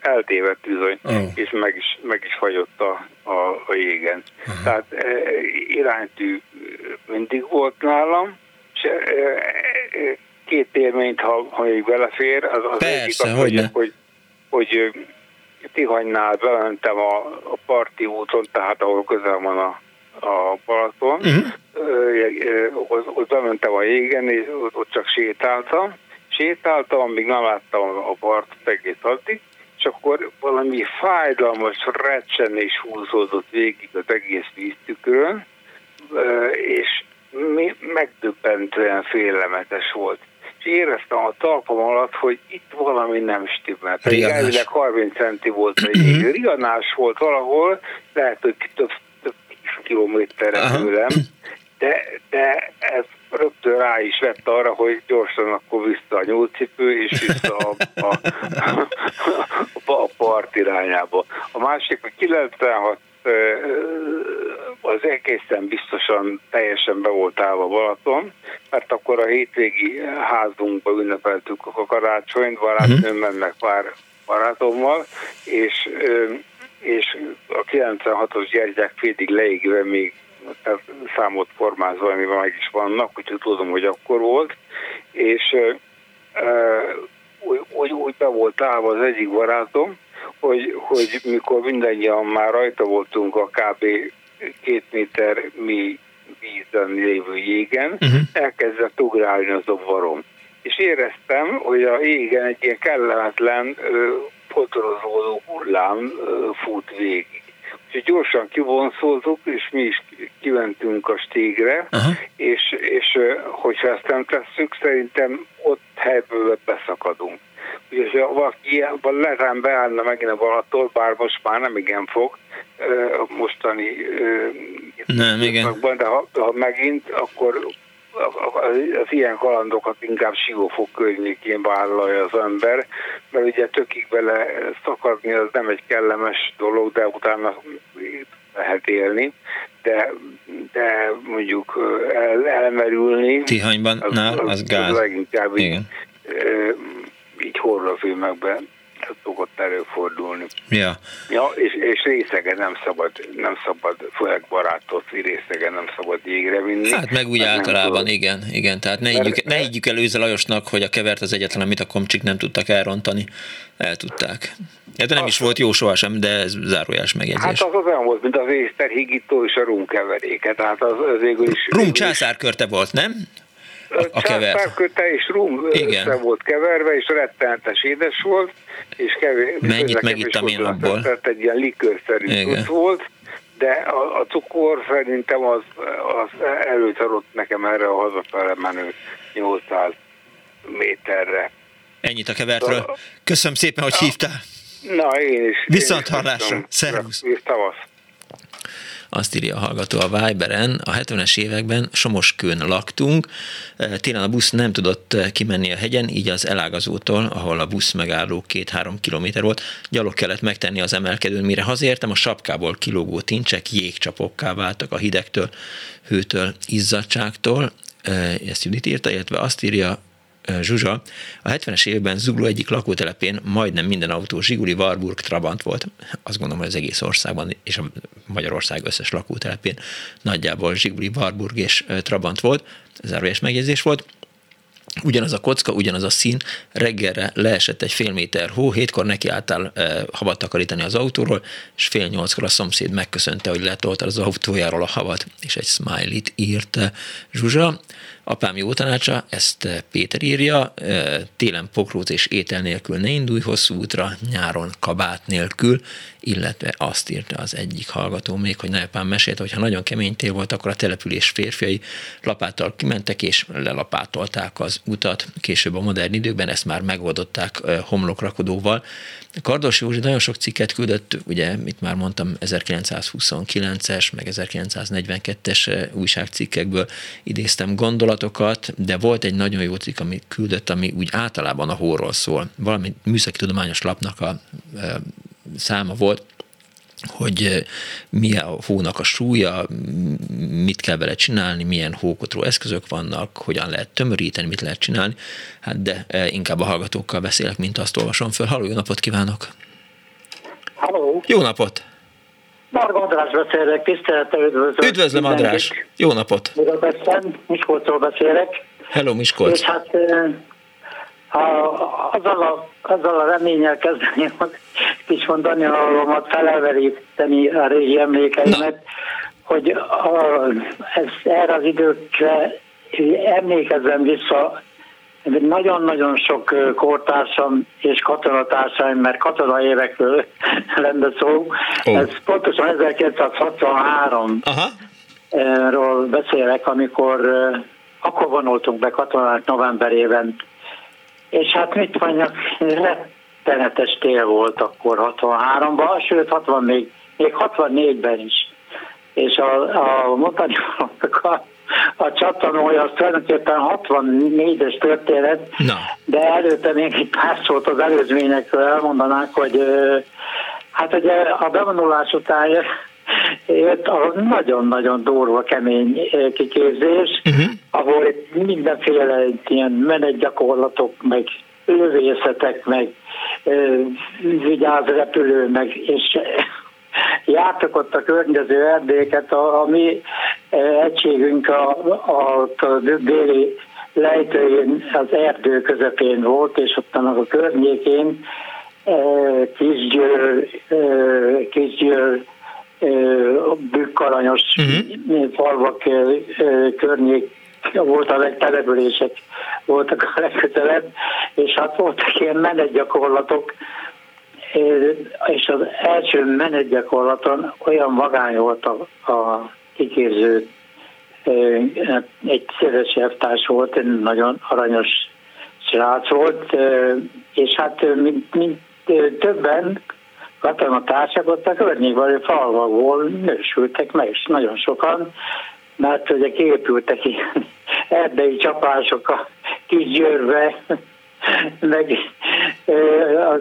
eltévedt bizony, uh-huh. és meg is, meg is fagyott a, a, a jégen. Uh-huh. Tehát e, iránytű mindig volt nálam, és e, e, két élményt, ha, ha még belefér, az, az Persze, egyik az, hogy, hogy, hogy Tihanynál bementem a, a parti úton, tehát ahol közel van a, a Balaton, uh-huh. ott, ott bementem a jégen, és ott, ott csak sétáltam. Sétáltam, amíg nem láttam a partot egész addig, és akkor valami fájdalmas recsenés húzódott végig az egész víztükörön, és megdöbbentően félelmetes volt éreztem a talpam alatt, hogy itt valami nem stimmel. Pedig elvileg 30 centi volt egy mhm. riganás volt valahol, lehet, hogy több, több 10 kilométerre tőlem, de, de ez rögtön rá is vett arra, hogy gyorsan akkor vissza a nyúlcipő, és vissza a, a, a, a part irányába. A másik, hogy 96 az egészen biztosan teljesen be volt állva Balaton, mert akkor a hétvégi házunkba ünnepeltük a karácsonyt, barátnőmmel, meg pár barátommal, és, és a 96-os gyertyák félig leégve még számot formázva, amiben meg is vannak, úgyhogy tudom, hogy akkor volt, és úgy, úgy, úgy be volt állva az egyik barátom, hogy, hogy mikor mindannyian már rajta voltunk a kb. két méter mi vízben lévő jégen, uh-huh. elkezdett ugrálni az obvarom. És éreztem, hogy a jégen egy ilyen kellemetlen fotorozódó hullám fut végig. Úgyhogy gyorsan kivonszoltuk, és mi is kimentünk a stégre, uh-huh. és, és hogyha ezt nem tesszük, szerintem ott helyből beszakadunk és ha valaki ilyen, lehet beállna megint a Balaton, bár most már nem igen fog, mostani nem, igen. de ha, ha megint, akkor az ilyen kalandokat inkább siófok környékén vállalja az ember, mert ugye tökig bele szakadni az nem egy kellemes dolog, de utána lehet élni, de, de mondjuk el, elmerülni... Tihanyban, az, az, az gáz. Az leginkább Igen. Így, így horrorfilmekben szokott előfordulni. Ja. Ja, és, és részegen nem szabad, nem szabad, főleg barátot részegen nem szabad jégre vinni. Hát meg úgy általában, igen, igen. Tehát ne higgyük, ne higgyük előző Lajosnak, hogy a kevert az egyetlen, amit a komcsik nem tudtak elrontani. El tudták. Hát nem is volt jó sohasem, de ez zárójás megjegyzés. Hát az az olyan volt, mint az észter higító és a rum keveréke. Tehát az, az végül is... Rum császárkörte volt, nem? A, a kevert. és rum Igen. össze volt keverve, és rettenetes édes volt, és kevés. Mennyit megittam én abból? Tehát egy ilyen likőrszerű volt, de a, a cukor szerintem az, az előtarott nekem erre a hazafele menő 800 méterre. Ennyit a kevertről. Köszönöm szépen, hogy hívtál. Na, én is. Viszont hallásra. Szervusz. Azt írja a hallgató a Viberen, a 70-es években Somoskőn laktunk, e, télen a busz nem tudott kimenni a hegyen, így az elágazótól, ahol a busz megálló két-három kilométer volt, gyalog kellett megtenni az emelkedőn, mire hazértem, a sapkából kilógó tincsek jégcsapokká váltak a hidegtől, hőtől, izzadságtól, e, ezt Judit írta, illetve azt írja Zsuzsa, a 70-es évben Zugló egyik lakótelepén majdnem minden autó Zsiguli, Warburg, Trabant volt. Azt gondolom, hogy az egész országban és a Magyarország összes lakótelepén nagyjából Zsiguli, Warburg és Trabant volt. Ez megjegyzés volt. Ugyanaz a kocka, ugyanaz a szín, reggelre leesett egy fél méter hó, hétkor nekiálltál e, havat takarítani az autóról, és fél nyolckor a szomszéd megköszönte, hogy letolta az autójáról a havat, és egy smiley-t írt Zsuzsa. Apám jó tanácsa, ezt eh, Péter írja, eh, télen pokrót és étel nélkül ne indulj hosszú útra, nyáron kabát nélkül, illetve azt írta az egyik hallgató még, hogy nagyapám mesélte, hogy ha nagyon kemény tél volt, akkor a település férfiai lapáttal kimentek és lelapátolták az utat. Később a modern időkben ezt már megoldották homlokrakodóval. Kardos Józsi nagyon sok cikket küldött, ugye, mit már mondtam, 1929-es, meg 1942-es újságcikkekből idéztem gondolat, gondolatokat, de volt egy nagyon jó cikk, amit küldött, ami úgy általában a hóról szól. Valami műszaki tudományos lapnak a száma volt, hogy e, mi a hónak a súlya, mit kell vele csinálni, milyen hókotró eszközök vannak, hogyan lehet tömöríteni, mit lehet csinálni. Hát de e, inkább a hallgatókkal beszélek, mint azt olvasom föl. Halló, jó napot kívánok! Halló! Jó napot! Marga András beszélek, tisztelettel üdvözlöm. Üdvözlöm András, jó napot. Budapesten, Miskolcról beszélek. Hello Miskolc. És hát ha azzal a, azzal a reménnyel kezdeni, kis mondani halomat, feleveríteni a régi emlékeimet, hogy a, ez, erre az időkre emlékezzem vissza nagyon-nagyon sok kortársam és katonatársaim, mert katona évekről lenne szó. Oh. Ez pontosan 1963 ról beszélek, amikor akkor vonultunk be katonák novemberében. És hát mit mondjak, rettenetes tél volt akkor 63-ban, sőt 60 még, még 64-ben is. És a, a mondani a a csatanója az tulajdonképpen 64-es történet, Na. de előtte még egy pár szót az előzményekről elmondanák, hogy hát ugye a bevonulás után jött a nagyon-nagyon durva, kemény kiképzés, uh-huh. ahol mindenféle ilyen menetgyakorlatok, meg lövészetek, meg vigyázrepülő, meg és jártak ott a környező erdéket, a, a mi egységünk a, a, a déli lejtőjén az erdő közepén volt, és ott a környékén Kisgyőr, Kisgyőr bükkaranyos uh-huh. falvak környék volt a legtelepülések voltak a legközelebb, és hát voltak ilyen menetgyakorlatok, és az első menetgyakorlaton olyan vagány volt a, a kiképző, egy széles elvtárs volt, egy nagyon aranyos srác volt, és hát mint, mint többen katonatársak ott a környékbeli falvakból nősültek meg, és nagyon sokan, mert ugye kiépültek ilyen erdei csapások a kis győrbe, meg a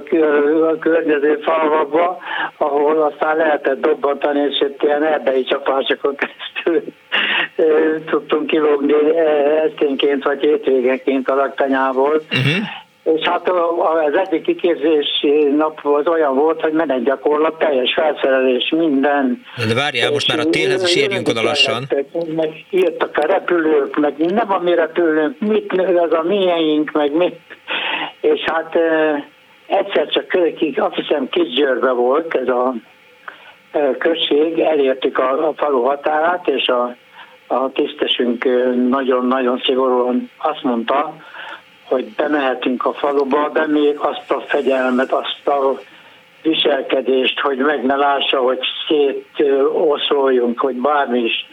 környező falvakba, ahol aztán lehetett dobbantani, és itt ilyen erdei csapásokon keresztül tudtunk kilógni esténként vagy hétvégenként a laktanyából. Uh-huh. És hát az egyik kiképzési nap az olyan volt, hogy menetgyakorlat, teljes felszerelés, minden. De várjál, most már a télhez is érjünk oda lassan. Meg írtak a repülők, meg nem a mi repülőnk, mit, az a miénk, meg mit. És hát egyszer csak kölykig, azt hiszem Kisgyőrbe volt ez a község, elértük a, a falu határát, és a, a tisztesünk nagyon-nagyon szigorúan azt mondta, hogy bemehetünk a faluba, de még azt a fegyelmet, azt a viselkedést, hogy meg ne lássa, hogy szétoszloljunk, hogy bármi is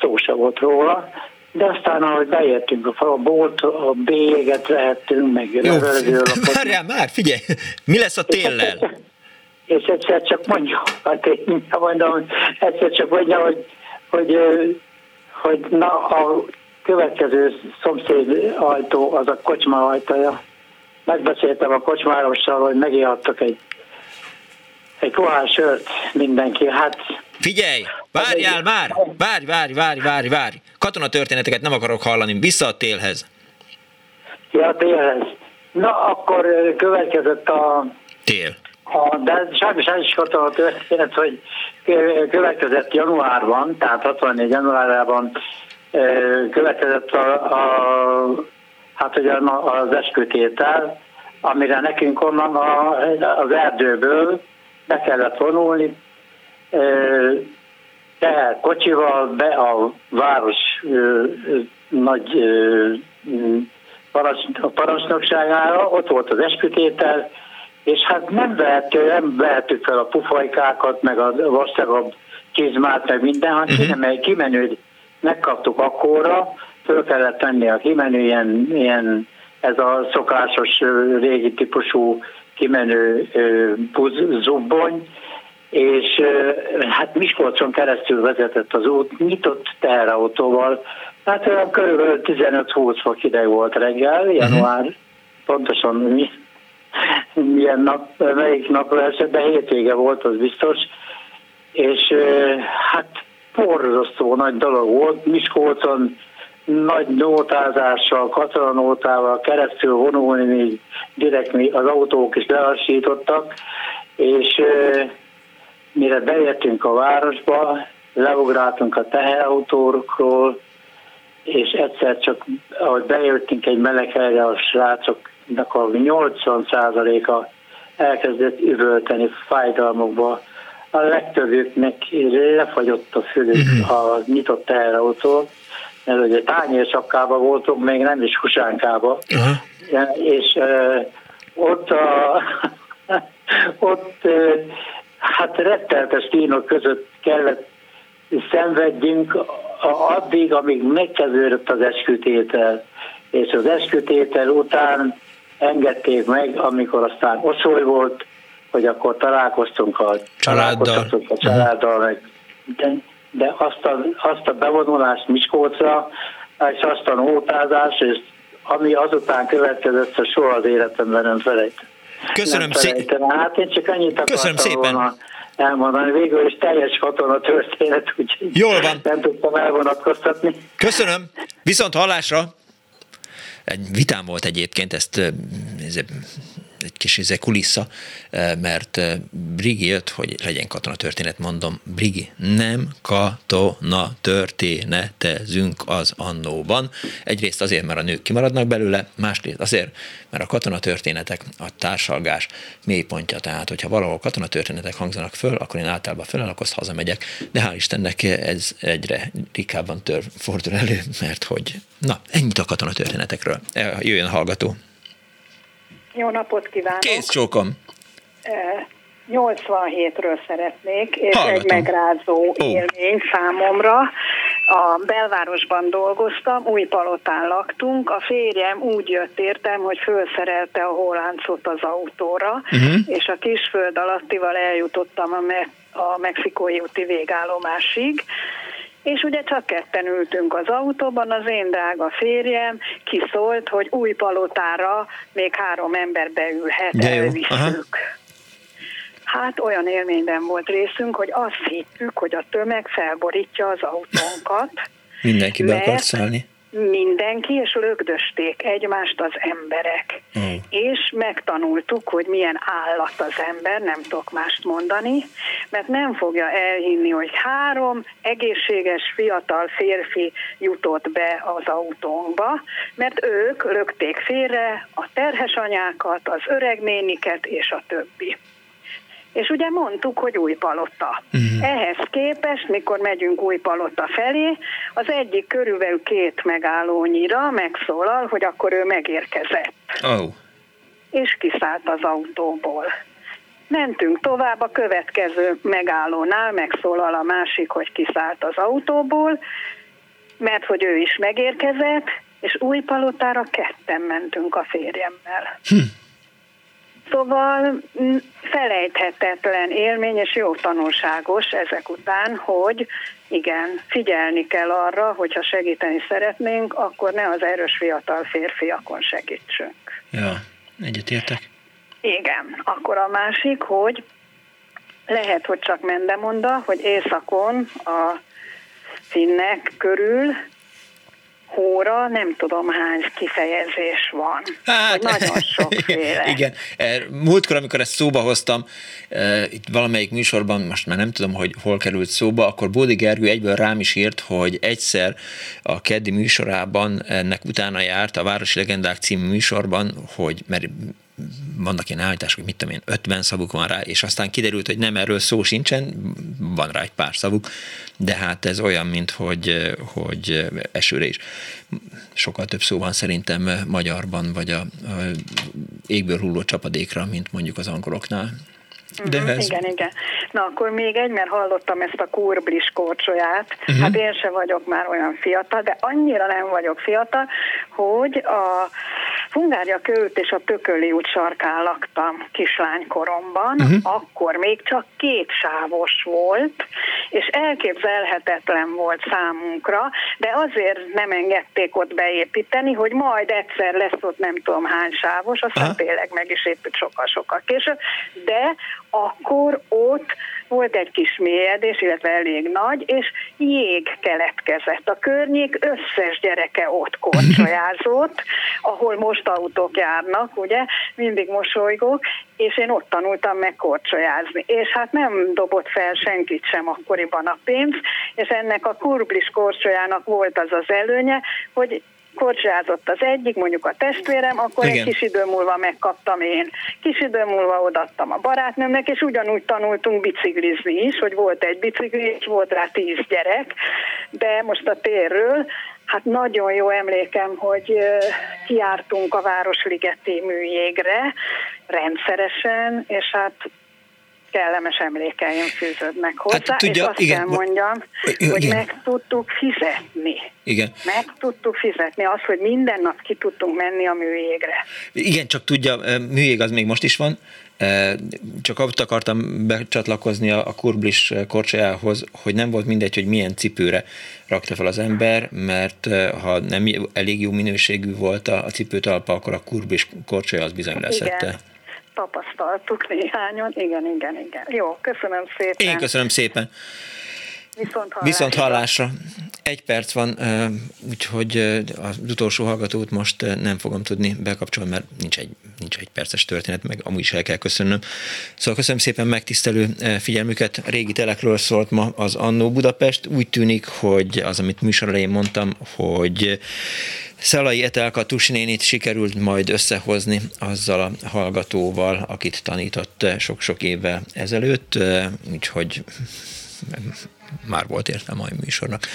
szó se volt róla. De aztán, ahogy beértünk a faluba, a bélyeget vehettünk, meg Jó, várjál már, figyelj, mi lesz a téllel? És egyszer csak mondja, hát én mondom, egyszer csak mondja, hogy, hogy, hogy na, a következő szomszéd ajtó az a kocsma ajtaja. Megbeszéltem a kocsmárossal, hogy megihattak egy, egy pohár sört mindenki. Hát Figyelj, várjál már! Várj, várj, várj, várj, várj! Katonatörténeteket nem akarok hallani, vissza a télhez. Ja, a télhez. Na, akkor következett a... Tél. A, de sajnos el is a történet, hogy következett januárban, tehát 64 januárában következett a, a hát ugye az eskütétel, amire nekünk onnan a, az erdőből be kellett vonulni, tehát kocsival be a város nagy parancsnokságára, ott volt az eskütétel, és hát nem vehető, nem vehetük fel a pufajkákat, meg a vastagabb kézmát, meg minden, hanem uh-huh. kimenő megkaptuk akkorra, föl kellett tenni a kimenő, ilyen, ilyen ez a szokásos régi típusú kimenő zubbony, és hát Miskolcon keresztül vezetett az út, nyitott teherautóval, hát olyan körülbelül 15-20 fok ideg volt reggel, január, uh-huh. pontosan mi, milyen nap, melyik nap lesz, de hétvége volt, az biztos, és hát borzasztó nagy dolog volt. Miskolcon nagy nótázással, katonanótával keresztül vonulni, még direkt mi az autók is lelassítottak, és mire beértünk a városba, leugráltunk a teherautókról, és egyszer csak, ahogy bejöttünk egy meleg helyre, a srácoknak a 80%-a elkezdett üvölteni fájdalmukba, a legtöbbüknek lefagyott a fülük uh-huh. a nyitott teherautó, mert ugye tányérsapkában voltunk, még nem is husánkába, uh-huh. és uh, ott a, ott uh, hát retteltes kínok között kellett szenvedjünk addig, amíg megkezdődött az eskütétel. És az eskütétel után engedték meg, amikor aztán oszoly volt, hogy akkor találkoztunk a családdal, a családdal meg, de, de azt, a, azt a bevonulást Miskolcra, és azt a nótázást, és ami azután következett, a soha az életemben nem felejt. Köszönöm szépen. Hát én csak annyit Köszönöm szépen. Volna elmondani. Végül is teljes katona történet, úgyhogy Jól van. nem tudtam elvonatkoztatni. Köszönöm. Viszont hallásra. Egy vitám volt egyébként, ezt ez egy kis izé kulissza, eh, mert eh, Brigi jött, hogy legyen katona történet, mondom, Brigi, nem katona történetezünk az annóban. Egyrészt azért, mert a nők kimaradnak belőle, másrészt azért, mert a katona történetek a társalgás mélypontja. Tehát, hogyha valahol katona történetek hangzanak föl, akkor én általában föl, akkor azt hazamegyek. De hál' Istennek ez egyre rikábban tör, fordul elő, mert hogy na, ennyit a katona történetekről. Jöjjön a hallgató. Jó napot kívánok! Kész csókom! 87-ről szeretnék, és Hallgatom. egy megrázó oh. élmény számomra. A belvárosban dolgoztam, új palotán laktunk, a férjem úgy jött értem, hogy fölszerelte a hóláncot az autóra, uh-huh. és a kisföld alattival eljutottam a, me- a mexikói úti végállomásig, és ugye csak ketten ültünk az autóban, az én drága férjem kiszólt, hogy új palotára még három ember beülhet, elviszük. Hát olyan élményben volt részünk, hogy azt hittük, hogy a tömeg felborítja az autónkat. Mindenki be akart szállni. Mindenki, és lögdösték egymást az emberek. Mm. És megtanultuk, hogy milyen állat az ember, nem tudok mást mondani, mert nem fogja elhinni, hogy három egészséges fiatal férfi jutott be az autónkba, mert ők lökték félre a terhes anyákat, az öreg néniket és a többi. És ugye mondtuk, hogy új palota. Uh-huh. Ehhez képest, mikor megyünk új palota felé, az egyik körülbelül két megállónyira megszólal, hogy akkor ő megérkezett. Oh. És kiszállt az autóból. Mentünk tovább, a következő megállónál megszólal a másik, hogy kiszállt az autóból, mert hogy ő is megérkezett, és új palotára ketten mentünk a férjemmel. Hm. Szóval felejthetetlen élmény, és jó tanulságos ezek után, hogy igen, figyelni kell arra, hogyha segíteni szeretnénk, akkor ne az erős fiatal férfiakon segítsünk. Ja, egyetértek. Igen, akkor a másik, hogy lehet, hogy csak Mendemonda, hogy északon a finnek körül hóra nem tudom hány kifejezés van. Hát, nagyon sokféle. Igen. Er, múltkor, amikor ezt szóba hoztam, e, itt valamelyik műsorban, most már nem tudom, hogy hol került szóba, akkor Bódi Gergő egyből rám is írt, hogy egyszer a keddi műsorában ennek utána járt a Városi Legendák című műsorban, hogy mert vannak ilyen állítások, hogy mit tudom én, 50 szavuk van rá, és aztán kiderült, hogy nem erről szó sincsen, van rá egy pár szavuk, de hát ez olyan, mint hogy, hogy esőre is. Sokkal több szó van szerintem magyarban, vagy a, a égből hulló csapadékra, mint mondjuk az angoloknál. De uh-huh, ez... Igen, igen. Na akkor még egy, mert hallottam ezt a kurblis korcsolyát. Uh-huh. Hát én se vagyok már olyan fiatal, de annyira nem vagyok fiatal, hogy a Hungária költ és a Tököli út sarkán laktam kislánykoromban, uh-huh. akkor még csak két sávos volt, és elképzelhetetlen volt számunkra, de azért nem engedték ott beépíteni, hogy majd egyszer lesz ott nem tudom hány sávos, aztán uh-huh. tényleg meg is épült sokkal-sokkal később, de akkor ott volt egy kis mélyedés, illetve elég nagy, és jég keletkezett. A környék összes gyereke ott korcsolyázott, ahol most autók járnak, ugye, mindig mosolygok, és én ott tanultam meg korcsolyázni. És hát nem dobott fel senkit sem akkoriban a pénz, és ennek a kurblis korcsolyának volt az az előnye, hogy korcsolyázott az egyik, mondjuk a testvérem, akkor Igen. egy kis idő múlva megkaptam én. Kis idő múlva odattam a barátnőmnek, és ugyanúgy tanultunk biciklizni is, hogy volt egy bicikli, és volt rá tíz gyerek, de most a térről, hát nagyon jó emlékem, hogy kiártunk a Városligeti műjégre rendszeresen, és hát kellemes emlékeim fűződnek hozzá, hát, tudja, és azt igen, kell mondjam, igen. hogy meg tudtuk fizetni. Igen. Meg tudtuk fizetni azt, hogy minden nap ki tudtunk menni a műjégre. Igen, csak tudja, műjég az még most is van, csak ott akartam becsatlakozni a kurblis korcsolyához, hogy nem volt mindegy, hogy milyen cipőre rakta fel az ember, mert ha nem elég jó minőségű volt a cipőtalpa, akkor a kurblis korcsolya az bizony leszette. Igen tapasztaltuk néhányan. Igen, igen, igen. Jó, köszönöm szépen. Én köszönöm szépen. Viszont hallásra. Viszont hallásra. Egy perc van, úgyhogy az utolsó hallgatót most nem fogom tudni bekapcsolni, mert nincs egy, nincs egy perces történet, meg amúgy is el kell köszönnöm. Szóval köszönöm szépen megtisztelő figyelmüket. Régi telekről szólt ma az Annó Budapest. Úgy tűnik, hogy az, amit műsor elején mondtam, hogy Szalai Etelka Tusinénit sikerült majd összehozni azzal a hallgatóval, akit tanított sok-sok évvel ezelőtt, úgyhogy már volt értelme a műsornak,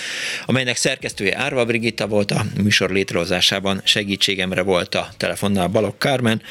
amelynek szerkesztője Árva Brigitta volt a műsor létrehozásában, segítségemre volt a telefonnál Balok Kármen,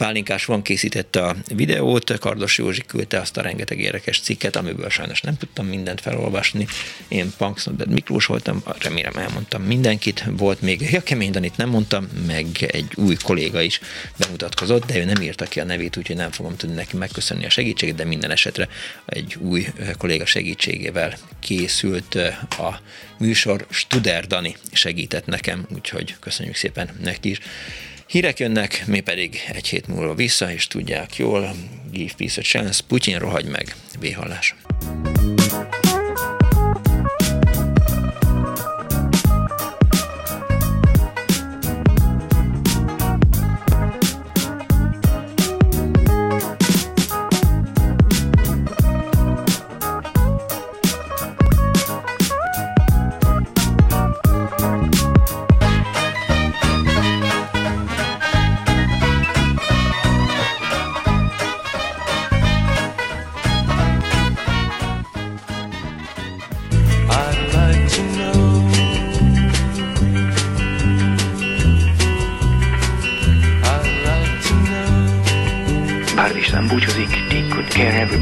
Pálinkás van készítette a videót, Kardos Józsi küldte azt a rengeteg érdekes cikket, amiből sajnos nem tudtam mindent felolvasni. Én Punksnodbed Miklós voltam, remélem elmondtam mindenkit. Volt még ja, Kemény Danit nem mondtam, meg egy új kolléga is bemutatkozott, de ő nem írta ki a nevét, úgyhogy nem fogom tudni neki megköszönni a segítséget, de minden esetre egy új kolléga segítségével készült a műsor. Studer Dani segített nekem, úgyhogy köszönjük szépen neki is. Hírek jönnek, mi pedig egy hét múlva vissza, és tudják jól, give peace a chance, Putyin rohagy meg, véhallás.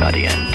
everybody in.